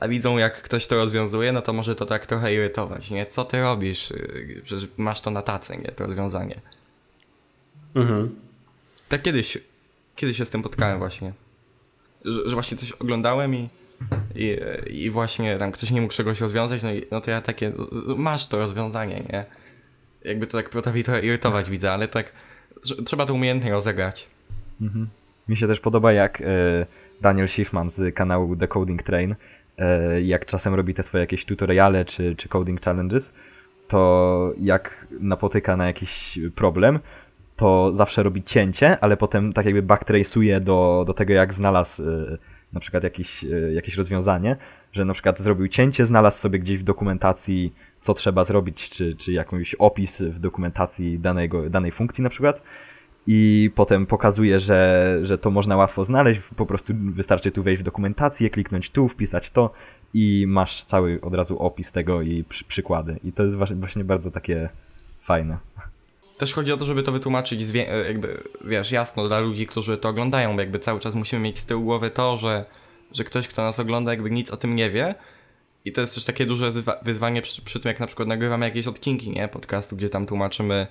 a widzą jak ktoś to rozwiązuje, no to może to tak trochę irytować, nie? Co ty robisz? Że masz to na tacy, nie? To rozwiązanie. Mhm. Tak kiedyś, kiedyś się z tym spotkałem właśnie. Że, że właśnie coś oglądałem i, i, i, właśnie tam ktoś nie mógł czegoś rozwiązać, no, i, no to ja takie, masz to rozwiązanie, nie? jakby to tak potrafi trochę irytować widza, ale tak trzeba to umiejętnie rozegrać. Mhm. Mi się też podoba jak e, Daniel Schiffman z kanału The Coding Train, e, jak czasem robi te swoje jakieś tutoriale czy, czy coding challenges, to jak napotyka na jakiś problem, to zawsze robi cięcie, ale potem tak jakby backtrace'uje do, do tego, jak znalazł e, na przykład jakieś, jakieś rozwiązanie, że na przykład zrobił cięcie, znalazł sobie gdzieś w dokumentacji co trzeba zrobić, czy, czy jakąś opis w dokumentacji danego, danej funkcji na przykład i potem pokazuje, że, że to można łatwo znaleźć, po prostu wystarczy tu wejść w dokumentację, kliknąć tu, wpisać to i masz cały od razu opis tego i przy, przykłady. I to jest właśnie bardzo takie fajne. Też chodzi o to, żeby to wytłumaczyć jakby, wiesz, jasno dla ludzi, którzy to oglądają, jakby cały czas musimy mieć z tyłu głowy to, że, że ktoś, kto nas ogląda, jakby nic o tym nie wie, I to jest też takie duże wyzwanie przy, przy tym, jak na przykład nagrywamy jakieś odcinki, nie? Podcastu, gdzie tam tłumaczymy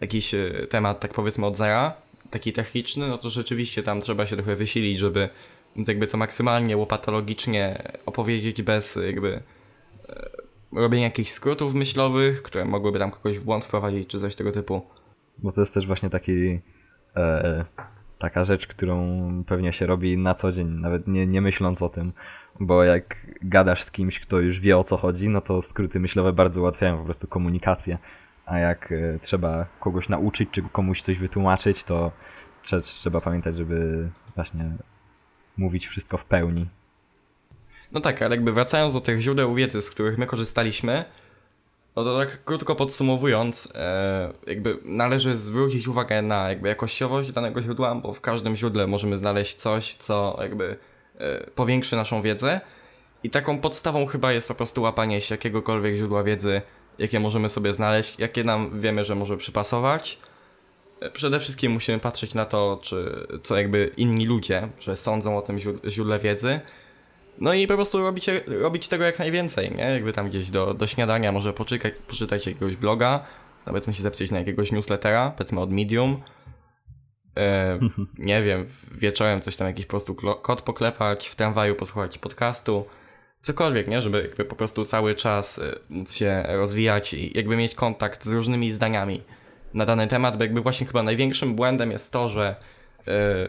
jakiś e, temat, tak powiedzmy od zera, taki techniczny, no to rzeczywiście tam trzeba się trochę wysilić, żeby jakby to maksymalnie łopatologicznie opowiedzieć bez jakby e, robienia jakichś skrótów myślowych, które mogłyby tam kogoś w błąd wprowadzić, czy coś tego typu. Bo to jest też właśnie taki e, taka rzecz, którą pewnie się robi na co dzień, nawet nie, nie myśląc o tym, bo jak gadasz z kimś, kto już wie o co chodzi, no to skróty myślowe bardzo ułatwiają po prostu komunikację, a jak e, trzeba kogoś nauczyć, czy komuś coś wytłumaczyć, to trzeba pamiętać, żeby właśnie mówić wszystko w pełni. No tak, ale jakby wracając do tych źródeł wiedzy, z których my korzystaliśmy, no to tak krótko podsumowując, e, jakby należy zwrócić uwagę na jakby jakościowość danego źródła, bo w każdym źródle możemy znaleźć coś, co jakby e, powiększy naszą wiedzę. I taką podstawą chyba jest po prostu łapanie się jakiegokolwiek źródła wiedzy, jakie możemy sobie znaleźć, jakie nam wiemy, że może przypasować. E, przede wszystkim musimy patrzeć na to, czy, co jakby inni ludzie, że sądzą o tym źródle wiedzy, no i po prostu robić, robić tego jak najwięcej, nie? Jakby tam gdzieś do, do śniadania może poczekać, poczytać jakiegoś bloga, powiedzmy się zapisać na jakiegoś newslettera, powiedzmy od Medium. E, *laughs* nie wiem, wieczorem coś tam jakiś po prostu kod poklepać, w tramwaju posłuchać podcastu, cokolwiek, nie? Żeby jakby po prostu cały czas e, móc się rozwijać i jakby mieć kontakt z różnymi zdaniami na dany temat, bo jakby właśnie chyba największym błędem jest to, że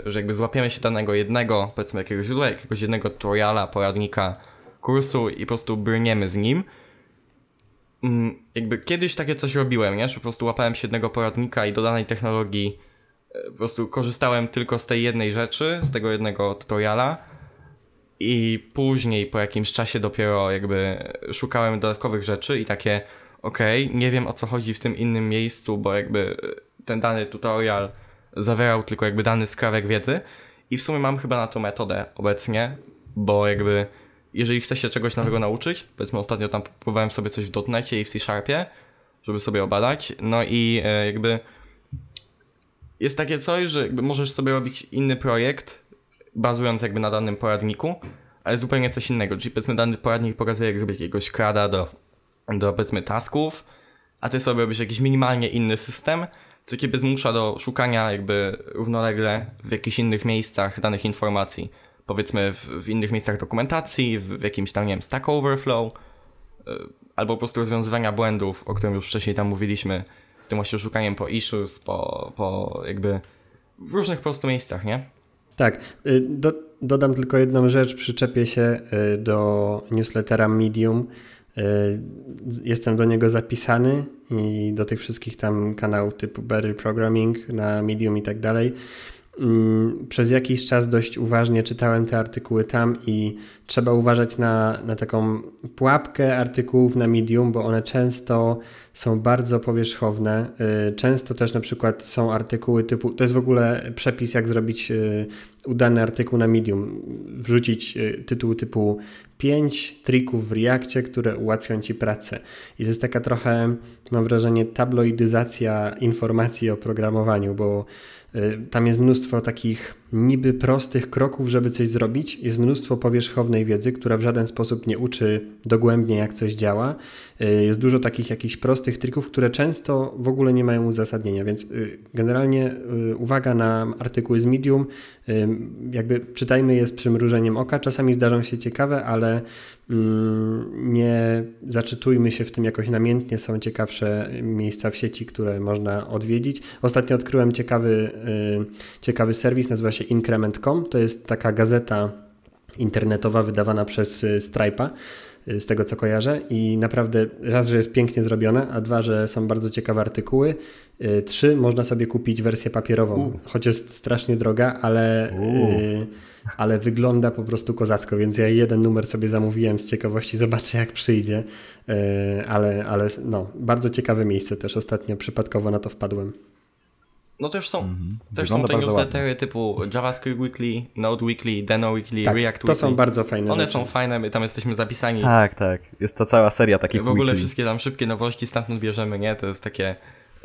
że jakby złapiemy się danego jednego, powiedzmy jakiegoś źródła, jakiegoś jednego tutoriala, poradnika, kursu i po prostu brniemy z nim. Mm, jakby kiedyś takie coś robiłem, nie? Że po prostu łapałem się jednego poradnika i do danej technologii e, po prostu korzystałem tylko z tej jednej rzeczy, z tego jednego tutoriala i później po jakimś czasie dopiero jakby szukałem dodatkowych rzeczy i takie okej, okay, nie wiem o co chodzi w tym innym miejscu, bo jakby ten dany tutorial zawierał tylko jakby dany skrawek wiedzy. I w sumie mam chyba na to metodę obecnie, bo jakby jeżeli chcę się czegoś nowego nauczyć, powiedzmy ostatnio tam próbowałem sobie coś w dotnecie i w C-Sharpie, żeby sobie obadać, no i e, jakby jest takie coś, że jakby możesz sobie robić inny projekt, bazując jakby na danym poradniku, ale zupełnie coś innego, czyli powiedzmy dany poradnik pokazuje jak zrobić jakiegoś krada do, do powiedzmy tasków, a ty sobie robisz jakiś minimalnie inny system, co ciebie zmusza do szukania jakby równolegle w jakichś innych miejscach danych informacji. Powiedzmy w, w innych miejscach dokumentacji, w, w, jakimś tam, nie wiem, Stack Overflow, yy, albo po prostu rozwiązywania błędów, o którym już wcześniej tam mówiliśmy, z tym właśnie szukaniem po issues, po, po jakby w różnych po prostu miejscach, nie? Tak. Y, do, dodam tylko jedną rzecz, przyczepię się y, do newslettera Medium, jestem do niego zapisany i do tych wszystkich tam kanałów typu Berry Programming na Medium i tak dalej. Mm, przez jakiś czas dość uważnie czytałem te artykuły tam i trzeba uważać na, na taką pułapkę artykułów na Medium, bo one często są bardzo powierzchowne. Y, często też na przykład są artykuły typu, to jest w ogóle przepis, jak zrobić y, udany artykuł na Medium, wrzucić y, tytuł typu 5 trików w Reakcie, które ułatwią Ci pracę. I to jest taka trochę, mam wrażenie, tabloidyzacja informacji o programowaniu, bo tam jest mnóstwo takich niby prostych kroków, żeby coś zrobić. Jest mnóstwo powierzchownej wiedzy, która w żaden sposób nie uczy dogłębnie, jak coś działa. Y, jest dużo takich jakichś prostych trików, które często w ogóle nie mają uzasadnienia, więc y, generalnie uwaga na artykuły z Medium. Jakby czytajmy je z przymrużeniem oka. Czasami zdarzą się ciekawe, ale mm, nie zaczytujmy się w tym jakoś namiętnie. Są ciekawsze miejsca w sieci, które można odwiedzić. Ostatnio odkryłem ciekawy, ciekawy serwis, nazywa się się Increment.com. To jest taka gazeta internetowa wydawana przez y, Stripe'a, y, z tego co kojarzę. I naprawdę raz, że jest pięknie zrobione, a dwa, że są bardzo ciekawe artykuły. Y, trzy, można sobie kupić wersję papierową, U. choć jest strasznie droga, ale, ale wygląda po prostu kozacko, więc ja jeden numer sobie zamówiłem z ciekawości, zobaczę jak przyjdzie. ale, ale no, bardzo ciekawe miejsce też ostatnio przypadkowo na to wpadłem. No też są, -hmm. też są te newslettery ładnie. typu JavaScript Weekly, Node Weekly, Deno Weekly, tak, React Weekly. to są bardzo fajne One rzeczy. są fajne, my tam jesteśmy zapisani. Tak, tak. Jest to cała seria takich W ogóle weekly. wszystkie tam szybkie nowości stamtąd bierzemy, nie? To jest takie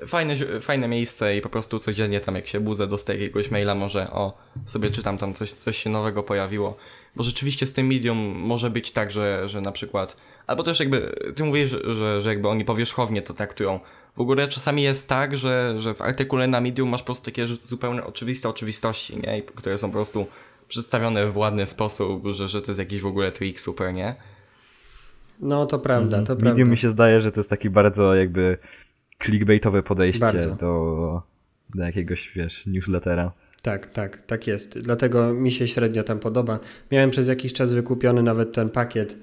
fajne, fajne miejsce i po prostu codziennie tam jak się budzę, dostaję jakiegoś maila, może o, sobie czytam tam coś, coś się nowego pojawiło. Bo rzeczywiście z tym medium może być tak, że, że na przykład Albo też jakby, ty mówisz, że, że jakby oni powierzchownie to traktują. W ogóle czasami jest tak, że, że w artykule na Medium masz po prostu takie zupełnie oczywiste oczywistości, nie? Które są po prostu przedstawione w ładny sposób, że, że to jest jakiś w ogóle trik super, nie? No to prawda, to Medium prawda. mi się zdaje, że to jest taki bardzo jakby clickbaitowe podejście Bardzo. do, do jakiegoś, wiesz, newslettera. Tak, tak, tak jest. Dlatego mi się średnio tam podoba. Miałem przez jakiś czas wykupiony nawet ten pakiet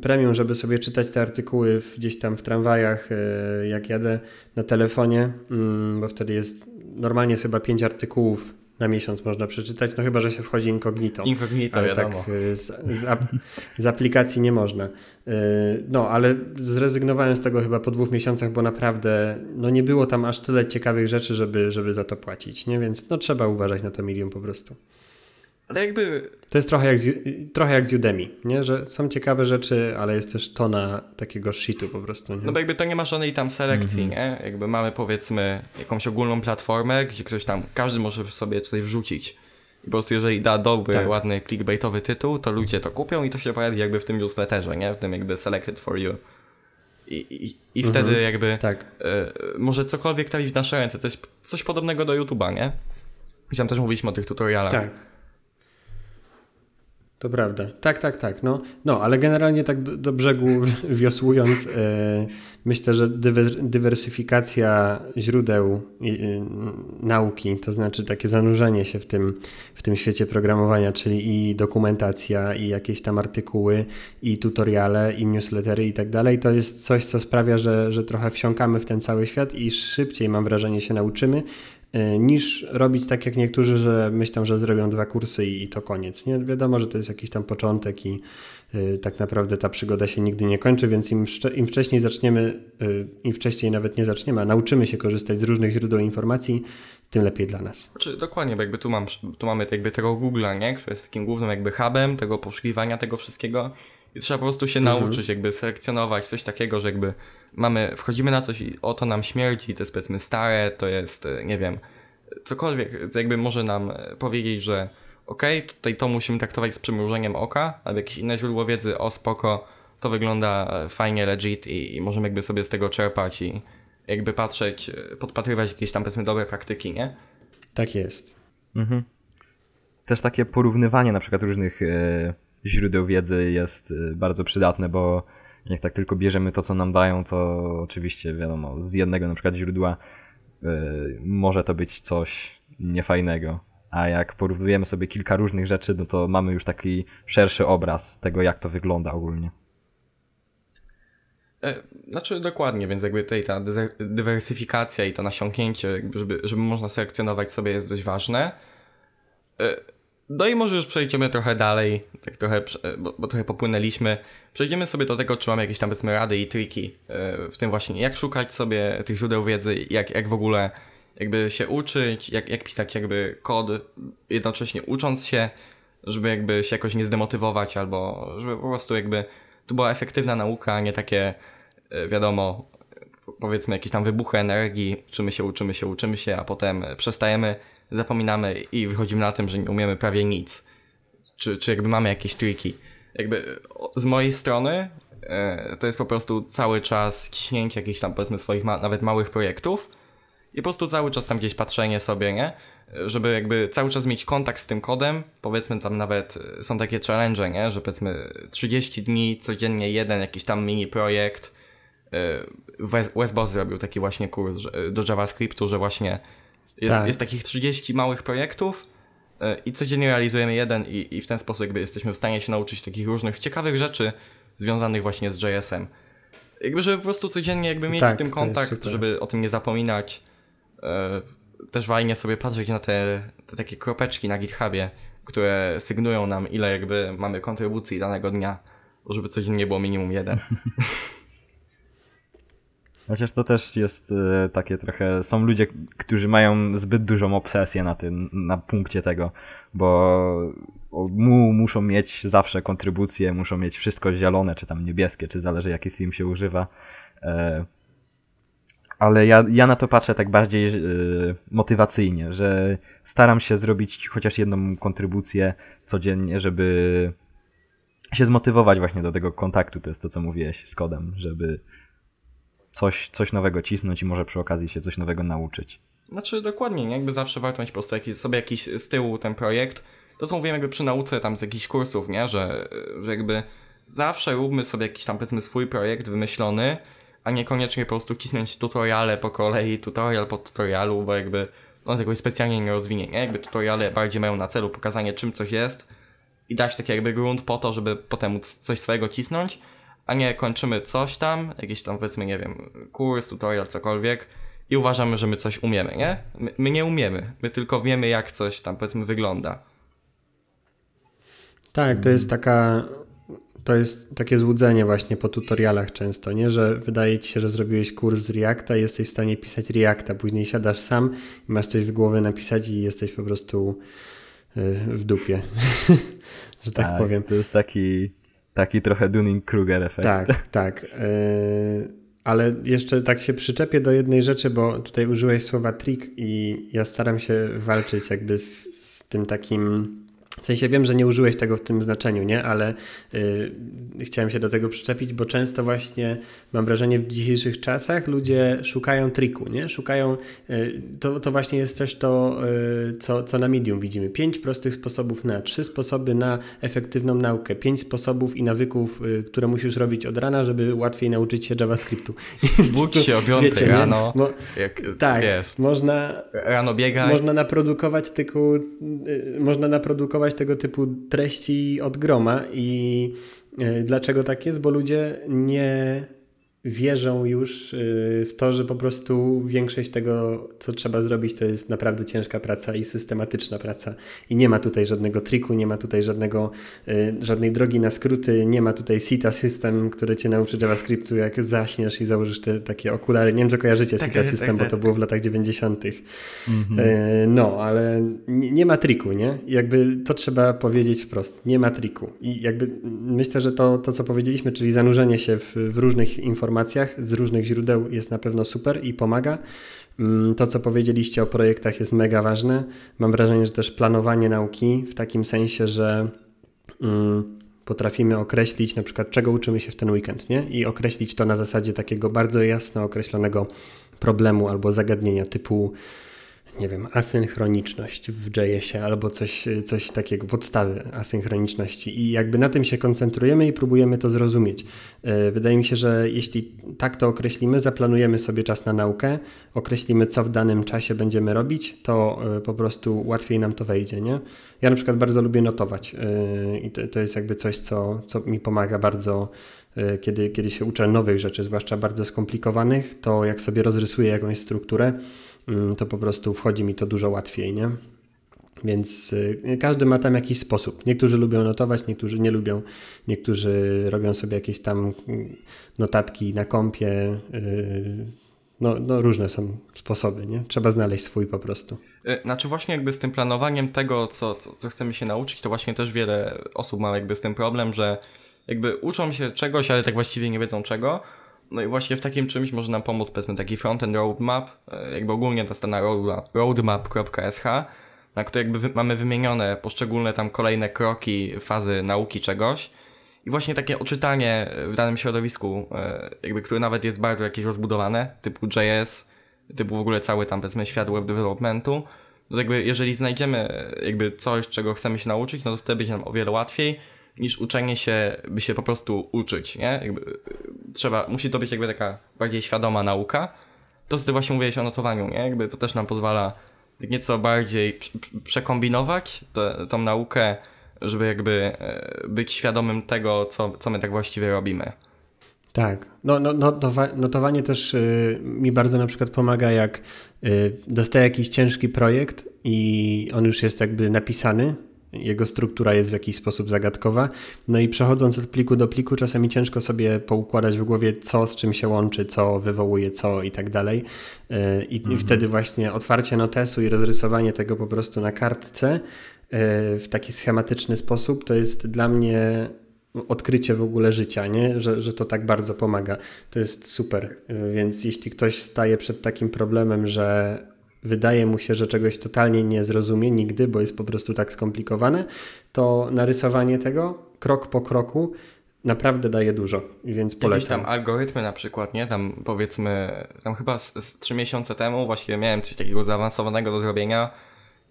premium, żeby sobie czytać te artykuły gdzieś tam w tramwajach, e, jak jadę na telefonie, mm, bo wtedy jest normalnie jest chyba pięć artykułów na miesiąc można przeczytać, no chyba, że się wchodzi incognito. Incognito, ale wiadomo. tak z, z, ap, z aplikacji nie można. E, No, ale zrezygnowałem z tego chyba po dwóch miesiącach, bo naprawdę no nie było tam aż tyle ciekawych rzeczy, żeby, żeby za to płacić, nie? Więc no trzeba uważać na to milion po prostu. Ale jakby To jest trochę jak, z, trochę jak z Udemy, nie? Że są ciekawe rzeczy, ale jest też tona takiego shitu po prostu, nie? No bo jakby to nie ma żadnej tam selekcji, nie? Jakby mamy powiedzmy jakąś ogólną platformę, gdzie ktoś tam, każdy może sobie coś wrzucić. I po prostu jeżeli da dobry, Tak. ładny clickbaitowy tytuł, to ludzie to kupią i to się pojawi jakby w tym newsletterze, nie? W tym jakby selected for you. I, i, i Mhm. wtedy jakby Tak. e, może cokolwiek trafić w nasze ręce. To jest coś podobnego do YouTube'a, nie? I tam też mówiliśmy o tych tutorialach. Tak. To prawda. Tak, tak, tak. No, no ale generalnie tak do, do brzegu *laughs* wiosłując, e, myślę, że dywer, dywersyfikacja źródeł e, nauki, to znaczy takie zanurzenie się w tym, w tym świecie programowania, czyli i dokumentacja, i jakieś tam artykuły, i tutoriale, i newslettery i tak dalej, to jest coś, co sprawia, że, że trochę wsiąkamy w ten cały świat i szybciej, mam wrażenie, się nauczymy, niż robić tak jak niektórzy, że myślą, że zrobią dwa kursy i, i to koniec. Nie? Wiadomo, że to jest jakiś tam początek i y, tak naprawdę ta przygoda się nigdy nie kończy, więc im, im wcześniej zaczniemy, y, im wcześniej nawet nie zaczniemy, a nauczymy się korzystać z różnych źródeł informacji, tym lepiej dla nas. Znaczy, dokładnie, bo jakby tu, mam, tu mamy jakby tego Google'a, nie? Który jest takim głównym jakby hubem tego poszukiwania tego wszystkiego i trzeba po prostu się Mhm. nauczyć jakby selekcjonować coś takiego, że jakby mamy, wchodzimy na coś i o to nam śmierdzi, to jest powiedzmy stare, to jest, e, nie wiem, cokolwiek, co jakby może nam e, powiedzieć, że okej, tutaj to musimy traktować z przymrużeniem oka, albo jakieś inne źródło wiedzy, o spoko, to wygląda e, fajnie, legit i, i możemy jakby sobie z tego czerpać i jakby patrzeć, podpatrywać jakieś tam powiedzmy dobre praktyki, nie? Tak jest. Mhm. Też takie porównywanie na przykład różnych e, źródeł wiedzy jest e, bardzo przydatne, bo jak tak tylko bierzemy to, co nam dają, to oczywiście wiadomo, z jednego na przykład źródła e, może to być coś niefajnego. A jak porównujemy sobie kilka różnych rzeczy, no to mamy już taki szerszy obraz tego, jak to wygląda ogólnie. E, Znaczy dokładnie, więc jakby tutaj ta dywersyfikacja i to nasiąknięcie, żeby, żeby można selekcjonować sobie jest dość ważne. No i może już przejdziemy trochę dalej, tak trochę, bo, bo trochę popłynęliśmy. Przejdziemy sobie do tego, czy mamy jakieś tam powiedzmy rady i triki, e, w tym właśnie jak szukać sobie tych źródeł wiedzy, jak, jak w ogóle jakby się uczyć, jak, jak pisać jakby kod, jednocześnie ucząc się, żeby jakby się jakoś nie zdemotywować, albo żeby po prostu jakby to była efektywna nauka, a nie takie e, wiadomo, powiedzmy jakieś tam wybuchy energii, uczymy się, uczymy się, uczymy się, a potem przestajemy, zapominamy i wychodzimy na tym, że nie umiemy prawie nic. Czy, czy jakby mamy jakieś triki. Jakby z mojej strony e, to jest po prostu cały czas ciśnięcie jakichś tam powiedzmy swoich ma, nawet małych projektów i po prostu cały czas tam gdzieś patrzenie sobie, nie? Żeby jakby cały czas mieć kontakt z tym kodem, powiedzmy tam nawet e, są takie challenge, nie? Że powiedzmy 30 dni, codziennie jeden jakiś tam mini projekt. E, Wes, Wes zrobił taki właśnie kurs do JavaScriptu, że właśnie jest, Tak. jest takich 30 małych projektów e, i codziennie realizujemy jeden i, i w ten sposób jakby jesteśmy w stanie się nauczyć takich różnych ciekawych rzeczy związanych właśnie z JS-em. Jakby, żeby po prostu codziennie jakby mieć Tak, z tym kontakt, żeby o tym nie zapominać. E, Też fajnie sobie patrzeć na te, te takie kropeczki na GitHubie, które sygnują nam, ile jakby mamy kontrybucji danego dnia, żeby codziennie było minimum jeden. *laughs* Chociaż to też jest e, takie trochę. Są ludzie, którzy mają zbyt dużą obsesję na tym, na punkcie tego, bo mu, muszą mieć zawsze kontrybucje, muszą mieć wszystko zielone, czy tam niebieskie, czy zależy jaki theme się używa. E, ale ja, ja na to patrzę tak bardziej e, motywacyjnie, że staram się zrobić chociaż jedną kontrybucję codziennie, żeby się zmotywować właśnie do tego kontaktu, to jest to, co mówiłeś z kodem, żeby coś, coś nowego cisnąć i może przy okazji się coś nowego nauczyć. Znaczy dokładnie, nie? jakby zawsze warto mieć po prostu jakiś, sobie jakiś z tyłu ten projekt. To co mówiłem jakby przy nauce tam z jakichś kursów, nie? Że, że jakby zawsze róbmy sobie jakiś tam powiedzmy swój projekt wymyślony, a niekoniecznie po prostu cisnąć tutoriale po kolei, tutorial po tutorialu, bo jakby on jakoś specjalnie nie rozwinie, nie? Jakby tutoriale bardziej mają na celu pokazanie czym coś jest i dać taki jakby grunt po to, żeby potem móc coś swojego cisnąć, a nie kończymy coś tam, jakiś tam powiedzmy, nie wiem, kurs, tutorial, cokolwiek i uważamy, że my coś umiemy, nie? My, my nie umiemy, my tylko wiemy jak coś tam powiedzmy wygląda. Tak, to jest taka to jest takie złudzenie właśnie po tutorialach często, nie? że wydaje ci się, że zrobiłeś kurs z Reacta i jesteś w stanie pisać Reacta, później siadasz sam i masz coś z głowy napisać i jesteś po prostu y, w dupie, *laughs* że tak, tak, powiem. To jest taki, taki trochę Dunning-Kruger efekt. Tak, *laughs* tak. Y, ale jeszcze tak się przyczepię do jednej rzeczy, bo tutaj użyłeś słowa trik i ja staram się walczyć jakby z, z tym takim w sensie wiem, że nie użyłeś tego w tym znaczeniu, nie? ale y, chciałem się do tego przyczepić, bo często właśnie mam wrażenie w dzisiejszych czasach ludzie szukają triku, nie? Szukają, y, to, to właśnie jest też to, y, co, co na Medium widzimy. Pięć prostych sposobów na, trzy sposoby na efektywną naukę, pięć sposobów i nawyków, y, które musisz robić od rana, żeby łatwiej nauczyć się JavaScriptu. *laughs* Budź się o piątej rano. Mo, jak, tak, wiesz, można, rano biegać. Można naprodukować tylko, y, można naprodukować tego typu treści od groma i e, dlaczego tak jest? Bo ludzie nie wierzą już y, w to, że po prostu większość tego, co trzeba zrobić, to jest naprawdę ciężka praca i systematyczna praca. I nie ma tutaj żadnego triku, nie ma tutaj żadnego, y, żadnej drogi na skróty, nie ma tutaj SITA System, który cię nauczy JavaScriptu, jak zaśniesz i założysz te takie okulary. Nie wiem, czy kojarzycie tak, SITA System, tak, bo to tak, było w latach 90. Mhm. Y, no, ale nie, nie, ma triku, nie? jakby to trzeba powiedzieć wprost. Nie ma triku. I jakby myślę, że to, to co powiedzieliśmy, czyli zanurzenie się w, w różnych informacjach, informacjach z różnych źródeł jest na pewno super i pomaga. Mm, to, co powiedzieliście o projektach, jest mega ważne. Mam wrażenie, że też planowanie nauki w takim sensie, że mm, potrafimy określić na przykład, czego uczymy się w ten weekend, nie? I określić to na zasadzie takiego bardzo jasno określonego problemu albo zagadnienia typu nie wiem, asynchroniczność w JS-ie albo coś, coś takiego, podstawy asynchroniczności i jakby na tym się koncentrujemy i próbujemy to zrozumieć. E, wydaje mi się, że jeśli tak to określimy, zaplanujemy sobie czas na naukę, określimy co w danym czasie będziemy robić, to e, po prostu łatwiej nam to wejdzie, nie? Ja na przykład bardzo lubię notować e, i to, to jest jakby coś, co, co mi pomaga bardzo kiedy, kiedy się uczę nowych rzeczy, zwłaszcza bardzo skomplikowanych, to jak sobie rozrysuję jakąś strukturę, to po prostu wchodzi mi to dużo łatwiej, nie? Więc y, każdy ma tam jakiś sposób. Niektórzy lubią notować, niektórzy nie lubią, niektórzy robią sobie jakieś tam mm, notatki na kompie. Y, no, no różne są sposoby, nie? Trzeba znaleźć swój po prostu. Y, znaczy właśnie jakby z tym planowaniem tego, co, co, co chcemy się nauczyć, to właśnie też wiele osób ma jakby z tym problem, że jakby uczą się czegoś, ale tak właściwie nie wiedzą czego. No i właśnie w takim czymś może nam pomóc, powiedzmy, taki frontend roadmap, e, jakby ogólnie ta strona roadmap.sh, na której jakby mamy wymienione poszczególne tam kolejne kroki, fazy nauki czegoś. I właśnie takie oczytanie w danym środowisku, e, jakby, które nawet jest bardzo jakieś rozbudowane, typu JS, typu w ogóle cały tam powiedzmy świat web developmentu, to jakby jeżeli znajdziemy e, jakby coś, czego chcemy się nauczyć, no to wtedy będzie nam o wiele łatwiej niż uczenie się, by się po prostu uczyć, nie? Jakby, trzeba, musi to być jakby taka bardziej świadoma nauka. To, ty właśnie mówiłeś o notowaniu, nie? Jakby to też nam pozwala nieco bardziej przekombinować to, tą naukę, żeby jakby e, być świadomym tego, co, co my tak właściwie robimy. Tak. No, no, notowa notowanie też y, mi bardzo na przykład pomaga, jak y, dostaję jakiś ciężki projekt i on już jest jakby napisany, jego struktura jest w jakiś sposób zagadkowa. No i przechodząc od pliku do pliku, czasami ciężko sobie poukładać w głowie, co z czym się łączy, co wywołuje co i tak dalej. I mhm. wtedy właśnie otwarcie notesu i rozrysowanie tego po prostu na kartce e, w taki schematyczny sposób to jest dla mnie odkrycie w ogóle życia, nie? Że, że to tak bardzo pomaga. To jest super. E, więc jeśli ktoś staje przed takim problemem, że wydaje mu się, że czegoś totalnie nie zrozumie nigdy, bo jest po prostu tak skomplikowane, to narysowanie tego krok po kroku naprawdę daje dużo, więc polecam. Jakieś tam algorytmy na przykład, nie? Tam powiedzmy, tam chyba z, z 3 miesiące temu właśnie miałem coś takiego zaawansowanego do zrobienia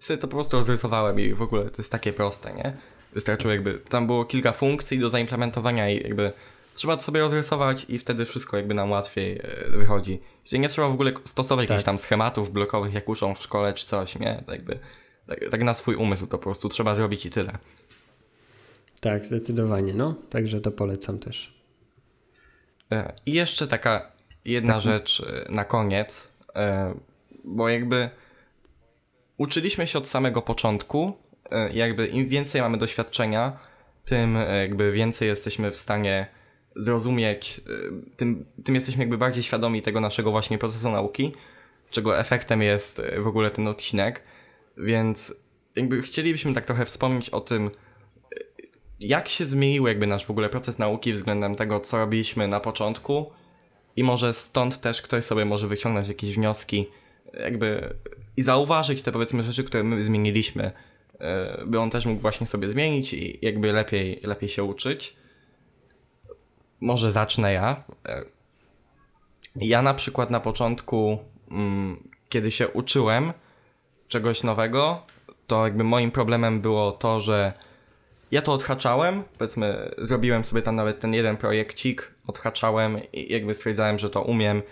i sobie to po prostu rozrysowałem i w ogóle to jest takie proste, nie? Wystarczyło jakby, tam było kilka funkcji do zaimplementowania i jakby trzeba to sobie rozrysować i wtedy wszystko jakby nam łatwiej e, wychodzi. Czyli nie trzeba w ogóle stosować tak. jakichś tam schematów blokowych, jak uczą w szkole czy coś, nie? Tak jakby, tak, tak na swój umysł to po prostu trzeba zrobić i tyle. Tak, zdecydowanie, no. Także to polecam też. E, I jeszcze taka jedna tak. rzecz e, na koniec, bo jakby uczyliśmy się od samego początku, jakby im więcej mamy doświadczenia, tym jakby więcej jesteśmy w stanie zrozumieć, y, tym, tym jesteśmy jakby bardziej świadomi tego naszego właśnie procesu nauki, czego efektem jest y, w ogóle ten odcinek, więc jakby chcielibyśmy tak trochę wspomnieć o tym, y, jak się zmienił jakby nasz w ogóle proces nauki względem tego, co robiliśmy na początku i może stąd też ktoś sobie może wyciągnąć jakieś wnioski jakby i zauważyć te powiedzmy rzeczy, które my zmieniliśmy, by on też mógł właśnie sobie zmienić i jakby lepiej, lepiej się uczyć może zacznę ja. Ja na przykład na początku, mm, kiedy się uczyłem czegoś nowego, to jakby moim problemem było to, że ja to odhaczałem, powiedzmy, zrobiłem sobie tam nawet ten jeden projekcik, odhaczałem i jakby stwierdzałem, że to umiem.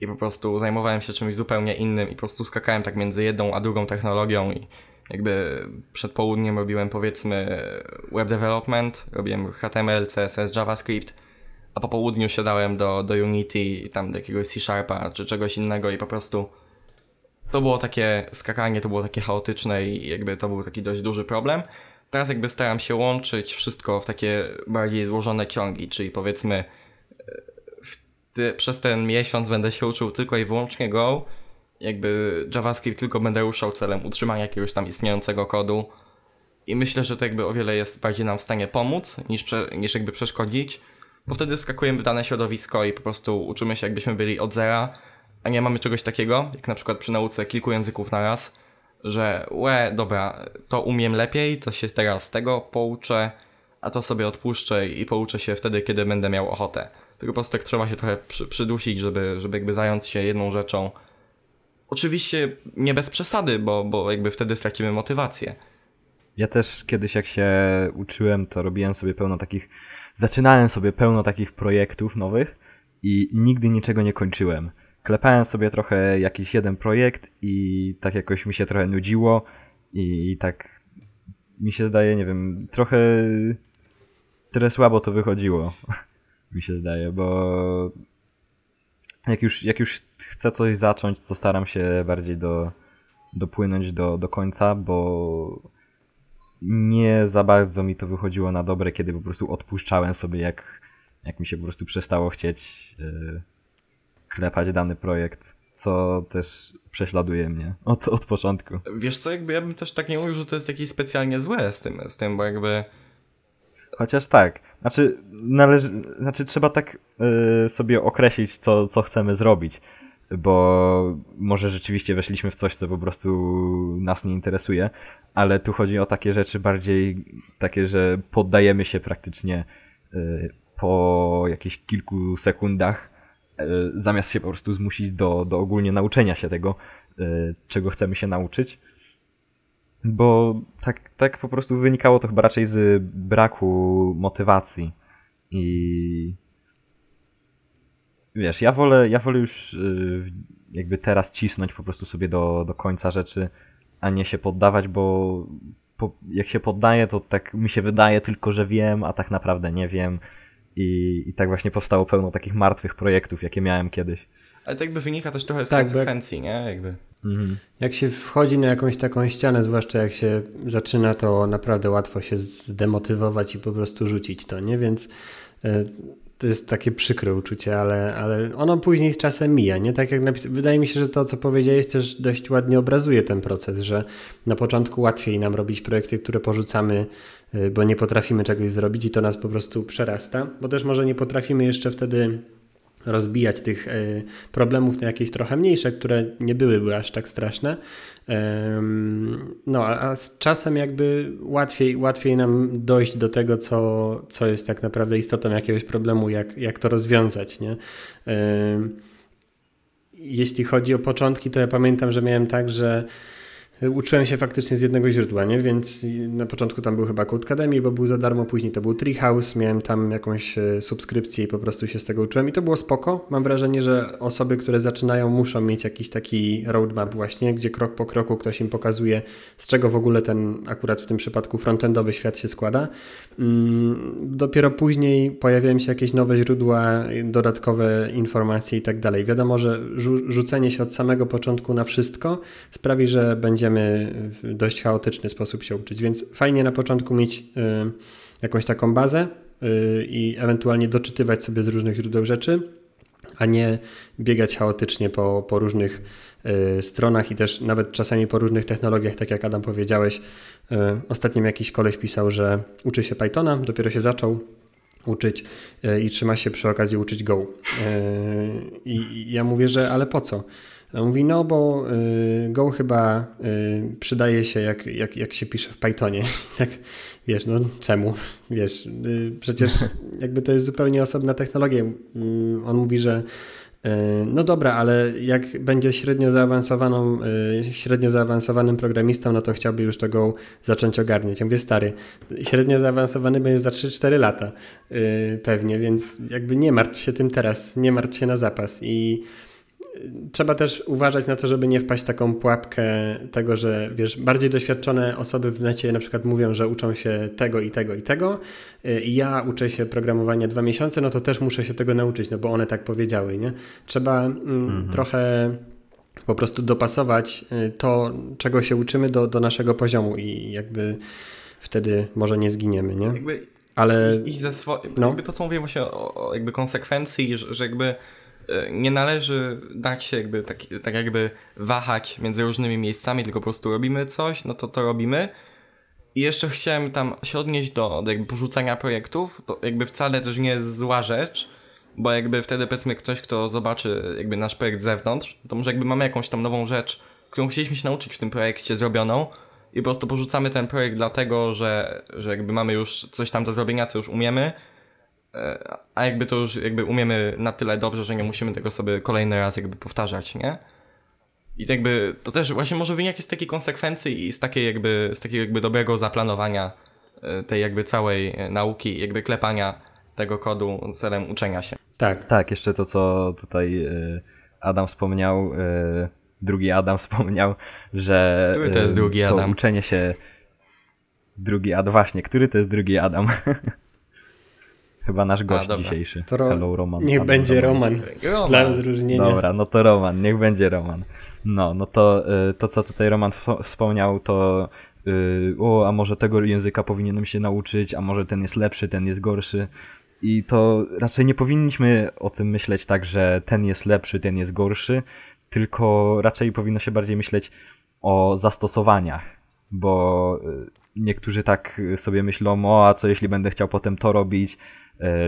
I po prostu zajmowałem się czymś zupełnie innym i po prostu skakałem tak między jedną a drugą technologią i jakby przed południem robiłem powiedzmy web development, robiłem HTML, CSS, JavaScript, a po południu siadałem do, do Unity tam do jakiegoś C-Sharpa czy czegoś innego i po prostu to było takie skakanie, to było takie chaotyczne i jakby to był taki dość duży problem. Teraz jakby staram się łączyć wszystko w takie bardziej złożone ciągi, czyli powiedzmy e, przez ten miesiąc będę się uczył tylko i wyłącznie Go, jakby JavaScript tylko będę ruszał celem utrzymania jakiegoś tam istniejącego kodu. I myślę, że to jakby o wiele jest bardziej nam w stanie pomóc niż, prze, niż jakby przeszkodzić bo wtedy wskakujemy w dane środowisko i po prostu uczymy się jakbyśmy byli od zera, a nie mamy czegoś takiego, jak na przykład przy nauce kilku języków na raz, że łe, dobra, to umiem lepiej, to się teraz tego pouczę, a to sobie odpuszczę i pouczę się wtedy, kiedy będę miał ochotę. Tylko po prostu tak trzeba się trochę przy, przydusić, żeby, żeby jakby zająć się jedną rzeczą. Oczywiście nie bez przesady, bo, bo jakby wtedy stracimy motywację. Ja też kiedyś jak się uczyłem, to robiłem sobie pełno takich zaczynałem sobie pełno takich projektów nowych i nigdy niczego nie kończyłem. Klepałem sobie trochę jakiś jeden projekt i tak jakoś mi się trochę nudziło i tak mi się zdaje, nie wiem, trochę tyle słabo to wychodziło. *laughs* mi się zdaje, bo jak już, jak już chcę coś zacząć, to staram się bardziej do, dopłynąć do, do końca, bo nie za bardzo mi to wychodziło na dobre, kiedy po prostu odpuszczałem sobie, jak, jak mi się po prostu przestało chcieć yy, klepać dany projekt, co też prześladuje mnie od, od początku. Wiesz co, jakby ja bym też tak nie mówił, że to jest jakieś specjalnie złe z tym, z tym bo jakby... Chociaż tak, znaczy, należy, znaczy trzeba tak yy, sobie określić, co, co chcemy zrobić bo może rzeczywiście weszliśmy w coś, co po prostu nas nie interesuje, ale tu chodzi o takie rzeczy bardziej takie, że poddajemy się praktycznie y, po jakichś kilku sekundach, y, zamiast się po prostu zmusić do, do ogólnie nauczenia się tego, y, czego chcemy się nauczyć. Bo tak, tak po prostu wynikało to chyba raczej z braku motywacji. I wiesz, ja wolę, ja wolę już jakby teraz cisnąć po prostu sobie do, do końca rzeczy, a nie się poddawać, bo po, jak się poddaję, to tak mi się wydaje tylko, że wiem, a tak naprawdę nie wiem. I, I tak właśnie powstało pełno takich martwych projektów, jakie miałem kiedyś. Ale to jakby wynika też trochę z tak, konsekwencji, jak, nie? Jakby. Mhm. Jak się wchodzi na jakąś taką ścianę, zwłaszcza jak się zaczyna, to naprawdę łatwo się zdemotywować i po prostu rzucić to, nie? Więc e, to jest takie przykre uczucie, ale, ale ono później z czasem mija, nie? Tak jak napis... Wydaje mi się, że to, co powiedziałeś, też dość ładnie obrazuje ten proces, że na początku łatwiej nam robić projekty, które porzucamy, y, bo nie potrafimy czegoś zrobić i to nas po prostu przerasta, bo też może nie potrafimy jeszcze wtedy rozbijać tych problemów na jakieś trochę mniejsze, które nie byłyby aż tak straszne. No, a z czasem jakby łatwiej, łatwiej nam dojść do tego, co, co jest tak naprawdę istotą jakiegoś problemu, jak, jak to rozwiązać, nie? Jeśli chodzi o początki, to ja pamiętam, że miałem tak, że uczyłem się faktycznie z jednego źródła, nie? Więc na początku tam był chyba Code Academy, bo był za darmo, później to był Treehouse, miałem tam jakąś e, subskrypcję i po prostu się z tego uczyłem i to było spoko. Mam wrażenie, że osoby, które zaczynają muszą mieć jakiś taki roadmap właśnie, gdzie krok po kroku ktoś im pokazuje, z czego w ogóle ten akurat w tym przypadku frontendowy świat się składa. Mm, dopiero później pojawiają się jakieś nowe źródła, dodatkowe informacje i tak dalej. Wiadomo, że rzucenie się od samego początku na wszystko sprawi, że będziemy w dość chaotyczny sposób się uczyć. Więc fajnie na początku mieć y, jakąś taką bazę y, i ewentualnie doczytywać sobie z różnych źródeł rzeczy, a nie biegać chaotycznie po, po różnych y, stronach i też nawet czasami po różnych technologiach, tak jak Adam powiedziałeś. Ostatnio jakiś koleś pisał, że uczy się Pythona, dopiero się zaczął uczyć i trzyma się przy okazji uczyć Go. I ja mówię, że ale po co? On mówi, no bo y, Go chyba y, przydaje się jak, jak, jak się pisze w Pythonie. *laughs* tak, wiesz, no czemu? Wiesz, y, przecież *laughs* jakby to jest zupełnie osobna technologia. Mm, on mówi, że no dobra, ale jak będzie średnio zaawansowaną, średnio zaawansowanym programistą, no to chciałby już to Go zacząć ogarniać. Ja mówię, stary, średnio zaawansowany będzie za 3-4 lata pewnie, więc jakby nie martw się tym teraz, nie martw się na zapas i trzeba też uważać na to, żeby nie wpaść w taką pułapkę tego, że wiesz, bardziej doświadczone osoby w necie na przykład mówią, że uczą się tego i tego i tego y, i ja uczę się programowania dwa miesiące, no to też muszę się tego nauczyć, no bo one tak powiedziały, nie? Trzeba mm, mhm. trochę po prostu dopasować y, to, czego się uczymy do, do naszego poziomu i jakby wtedy może nie zginiemy, nie? Jakby ale no. jakby to, co mówię właśnie o, o jakby konsekwencji, że, że jakby nie należy dać się jakby tak, tak jakby wahać między różnymi miejscami, tylko po prostu robimy coś, no to to robimy. I jeszcze chciałem tam się odnieść do, do jakby porzucania projektów, to jakby wcale też nie jest zła rzecz, bo jakby wtedy powiedzmy ktoś, kto zobaczy jakby nasz projekt z zewnątrz, to może jakby mamy jakąś tam nową rzecz, którą chcieliśmy się nauczyć w tym projekcie zrobioną i po prostu porzucamy ten projekt dlatego, że, że jakby mamy już coś tam do zrobienia, co już umiemy, E, a jakby to już jakby umiemy na tyle dobrze, że nie musimy tego sobie kolejny raz jakby powtarzać, nie? I tak jakby to też właśnie może wynik z takiej konsekwencji i z takiej jakby, z takiego jakby dobrego zaplanowania e, tej jakby całej e, nauki, jakby klepania tego kodu celem uczenia się. Tak. Tak, jeszcze to, co tutaj Adam wspomniał, drugi Adam *laughs* wspomniał, że który to jest drugi Adam? To uczenie się drugi Adam, właśnie, który to jest drugi Adam? *laughs* Chyba nasz gość A, dzisiejszy. To ro... Hello, Roman. Niech będzie Roman. Roman. Dla rozróżnienia. Dobra, no to Roman, niech będzie Roman. No, no to, y, to co tutaj Roman wspomniał, to yy, o, a może tego języka powinienem się nauczyć, a może ten jest lepszy, ten jest gorszy. I to raczej nie powinniśmy o tym myśleć tak, że ten jest lepszy, ten jest gorszy, tylko raczej powinno się bardziej myśleć o zastosowaniach, bo y, niektórzy tak sobie myślą, o, a co jeśli będę chciał potem to robić,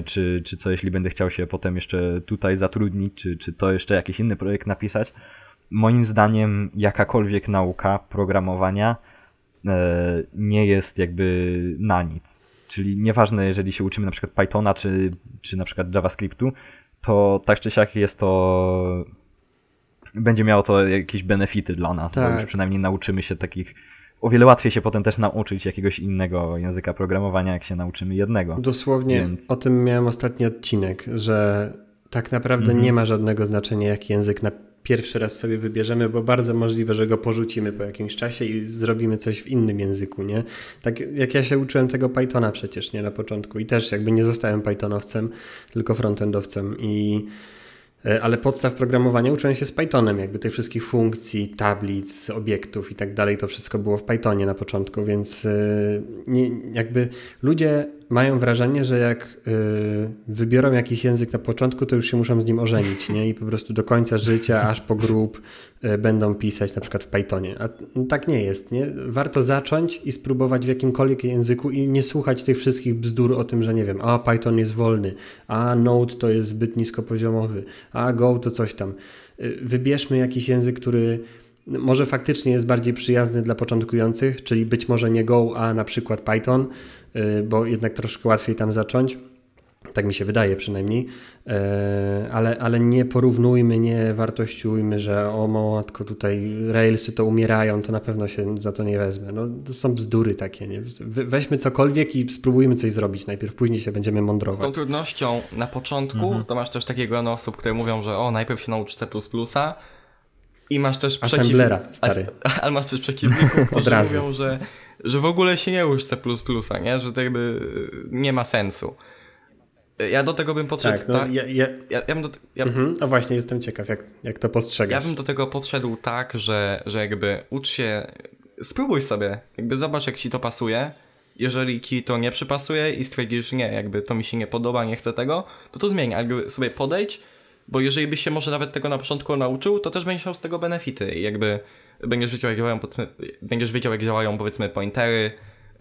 czy, czy co jeśli będę chciał się potem jeszcze tutaj zatrudnić, czy, czy to jeszcze jakiś inny projekt napisać. Moim zdaniem jakakolwiek nauka programowania e, nie jest jakby na nic. Czyli nieważne, jeżeli się uczymy na przykład Pythona, czy, czy na przykład JavaScriptu, to tak czy siak jest to będzie miało to jakieś benefity dla nas, tak. bo już przynajmniej nauczymy się takich o wiele łatwiej się potem też nauczyć jakiegoś innego języka programowania, jak się nauczymy jednego. Dosłownie Więc... o tym miałem ostatni odcinek, że tak naprawdę mm -hmm. nie ma żadnego znaczenia, jaki język na pierwszy raz sobie wybierzemy, bo bardzo możliwe, że go porzucimy po jakimś czasie i zrobimy coś w innym języku, nie? Tak jak ja się uczyłem tego Pythona przecież, nie? Na początku i też jakby nie zostałem Pythonowcem, tylko frontendowcem i ale podstaw programowania uczyłem się z Pythonem, jakby tych wszystkich funkcji, tablic, obiektów i tak dalej, to wszystko było w Pythonie na początku, więc e, nie, jakby ludzie mają wrażenie, że jak y, wybiorą jakiś język na początku, to już się muszą z nim ożenić, nie? I po prostu do końca życia, aż po grób y, będą pisać na przykład w Pythonie. A tak nie jest, nie? Warto zacząć i spróbować w jakimkolwiek języku i nie słuchać tych wszystkich bzdur o tym, że nie wiem, a Python jest wolny, a Node to jest zbyt niskopoziomowy, a Go to coś tam. Y, wybierzmy jakiś język, który może faktycznie jest bardziej przyjazny dla początkujących, czyli być może nie Go, a na przykład Python, bo jednak troszkę łatwiej tam zacząć. Tak mi się wydaje przynajmniej, y, ale, ale nie porównujmy, nie wartościujmy, że o matko tutaj Railsy to umierają, to na pewno się za to nie wezmę. No, to są bzdury takie. Nie? Weźmy cokolwiek i spróbujmy coś zrobić najpierw, później się będziemy mądrować. Z tą trudnością na początku mhm. to masz też takiego grono osób, które mówią, że o najpierw się naucz C++, i masz też Assemblera, stary. *laughs* Ale masz też przeciwników, *laughs* którzy mówią, że, że w ogóle się nie uż C++, nie? Że to jakby nie ma sensu. Ja do tego bym podszedł. Tak, no, tak? Ja, ja... Ja, ja, bym do. Mhm, no właśnie, jestem ciekaw, jak, jak to postrzegasz. Ja bym do tego podszedł tak, że, że jakby ucz się, spróbuj sobie, jakby zobacz, jak ci to pasuje. Jeżeli ci to nie przypasuje i stwierdzisz, nie, jakby to mi się nie podoba, nie chcę tego, to to zmień, jakby sobie podejdź bo jeżeli byś się może nawet tego na początku nauczył, to też będziesz miał z tego benefity i jakby będziesz wiedział, jak działają, będziesz wiedział, jak działają powiedzmy pointery,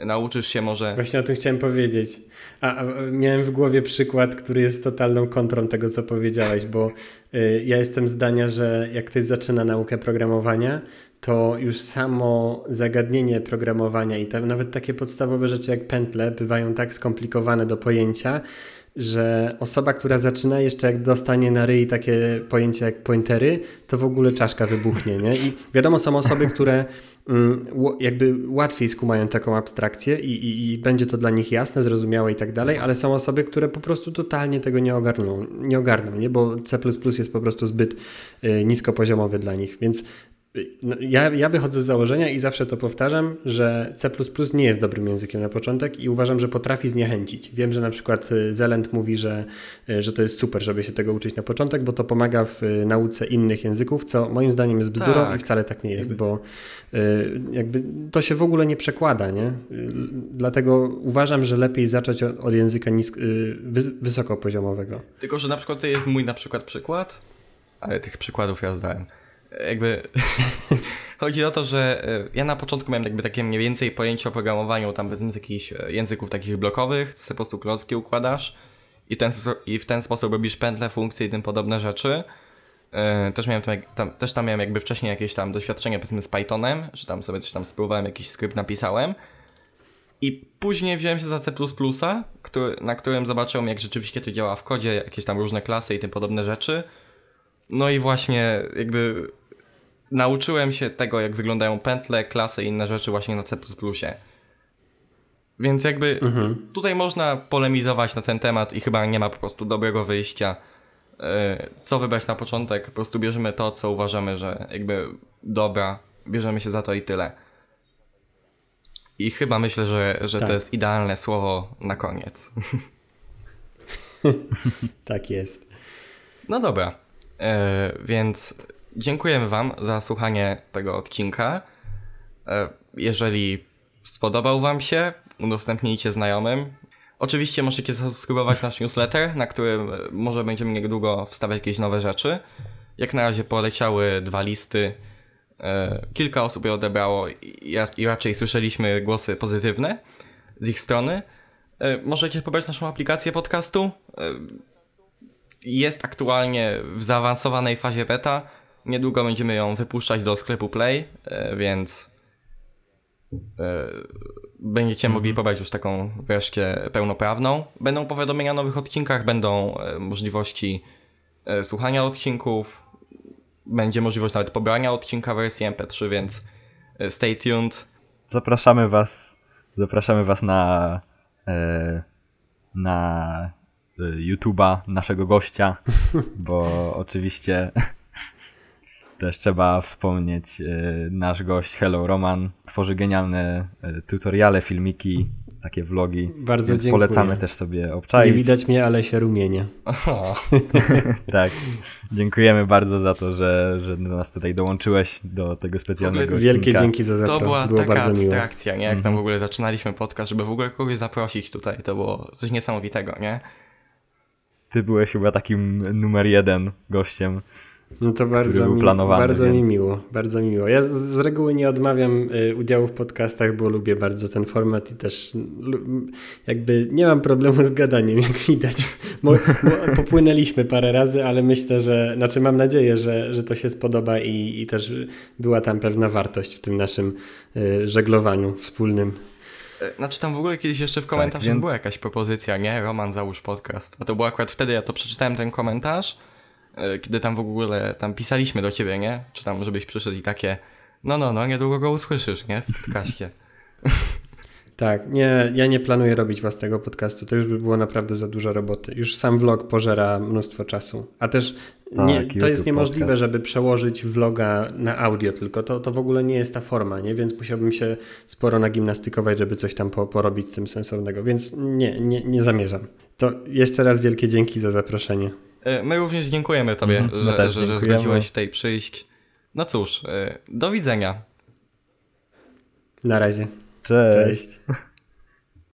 nauczysz się może... Właśnie o tym chciałem powiedzieć. A, a, miałem w głowie przykład, który jest totalną kontrą tego, co powiedziałeś, bo y, ja jestem zdania, że jak ktoś zaczyna naukę programowania, to już samo zagadnienie programowania i nawet takie podstawowe rzeczy jak pętle bywają tak skomplikowane do pojęcia, że osoba, która zaczyna jeszcze jak dostanie na ryj takie pojęcia jak pointery, to w ogóle czaszka wybuchnie, nie? I wiadomo, są osoby, które mm, jakby łatwiej skumają taką abstrakcję i, i, i, będzie to dla nich jasne, zrozumiałe i tak dalej, ale są osoby, które po prostu totalnie tego nie ogarną, nie ogarną, nie? bo C++ jest po prostu zbyt y, niskopoziomowy dla nich, więc ja, ja wychodzę z założenia i zawsze to powtarzam, że C nie jest dobrym językiem na początek i uważam, że potrafi zniechęcić. Wiem, że na przykład y, Zelent mówi, że, y, że to jest super, żeby się tego uczyć na początek, bo to pomaga w y, nauce innych języków, co moim zdaniem jest bzdurą tak. i wcale tak nie jest, bo jakby to się w ogóle nie przekłada, nie? Dlatego uważam, że lepiej zacząć od, od języka nisk, wysokopoziomowego. Tylko, że na przykład to jest mój na przykład przykład, ale tych przykładów ja zdałem jakby *laughs* chodzi o to, że e, ja na początku miałem jakby takie mniej więcej pojęcie o programowaniu tam bez jakichś e, języków takich blokowych, to sobie po prostu klocki układasz i, ten, i w ten sposób robisz pętle, funkcje i tym podobne rzeczy. E, też, miałem tam, tam, też tam miałem jakby wcześniej jakieś tam doświadczenie powiedzmy z Pythonem, że tam sobie coś tam spróbowałem, jakiś skrypt napisałem. I później wziąłem się za C++, który, na którym zobaczyłem jak rzeczywiście to działa w kodzie, jakieś tam różne klasy i tym podobne rzeczy. No i właśnie jakby nauczyłem się tego, jak wyglądają pętle, klasy i inne rzeczy właśnie na C++. Więc jakby mhm. tutaj można polemizować na ten temat i chyba nie ma po prostu dobrego wyjścia. E, co wybrać na początek? Po prostu bierzemy to, co uważamy, że jakby dobra, bierzemy się za to i tyle. I chyba myślę, że, że tak. to jest idealne słowo na koniec. *laughs* tak jest. No dobra. E, więc dziękujemy Wam za słuchanie tego odcinka. E, jeżeli spodobał Wam się, udostępnijcie znajomym. Oczywiście możecie zasubskrybować nasz newsletter, na którym e, może będziemy niedługo wstawiać jakieś nowe rzeczy. Jak na razie poleciały dwa listy. E, kilka osób je odebrało i raczej słyszeliśmy głosy pozytywne z ich strony. Możecie pobrać naszą aplikację podcastu. Jest aktualnie w zaawansowanej fazie beta Niedługo będziemy ją wypuszczać do sklepu Play, e, więc e, będziecie mogli mhm. pobrać już taką wersję pełnoprawną. Będą powiadomienia o nowych odcinkach, będą e, możliwości słuchania odcinków, będzie możliwość nawet pobrania odcinka wersji MP3, więc stay tuned. Zapraszamy was, zapraszamy was na na YouTube'a naszego gościa, bo oczywiście też trzeba wspomnieć, e, nasz gość Hello Roman tworzy genialne e, tutoriale, filmiki takie vlogi. Bardzo więc dziękuję. polecamy też sobie obczaić. Nie widać mnie, ale się rumienię. O, *laughs* tak. Dziękujemy bardzo za to, że, że do nas tutaj dołączyłeś do tego specjalnego Wielkie odcinka. dzięki za to zaproszenie. była Było taka miło. abstrakcja, nie? Jak tam Mhm. w ogóle zaczynaliśmy podcast, żeby w ogóle kogoś zaprosić tutaj, to było coś niesamowitego, nie? Ty byłeś chyba takim numer jeden gościem. No to bardzo, mi, bardzo mi więc- miło, bardzo mi miło. Ja z, z reguły nie odmawiam y, udziału w podcastach, bo lubię bardzo ten format i też jakby nie mam problemu z gadaniem, *laughs* jak widać. Mo, mo, popłynęliśmy parę razy, ale myślę, że, znaczy mam nadzieję, że, że to się spodoba i, i też była tam pewna wartość w tym naszym y, żeglowaniu wspólnym. E, Znaczy tam w ogóle kiedyś jeszcze w komentarzach więc- była jakaś propozycja, nie? Roman załóż podcast. A to było akurat wtedy, ja to przeczytałem ten komentarz, kiedy tam w ogóle tam pisaliśmy do ciebie, nie? Czy tam żebyś przyszedł i takie no, no, no, niedługo go usłyszysz, nie? W podcaście. *laughs* Tak, nie, ja nie planuję robić własnego podcastu. To już by było naprawdę za dużo roboty. Już sam vlog pożera mnóstwo czasu. A też Tak, nie, to jest niemożliwe, podcast. żeby przełożyć vloga na audio, tylko to, to w ogóle nie jest ta forma, nie? Więc musiałbym się sporo nagimnastykować, żeby coś tam po, porobić z tym sensownego. Więc nie, nie, nie zamierzam. To jeszcze raz wielkie dzięki za zaproszenie. E, My również dziękujemy tobie, Mhm, że, że, że zgodziłeś tutaj przyjść. No cóż, e, do widzenia. Na razie. Cześć. Cześć.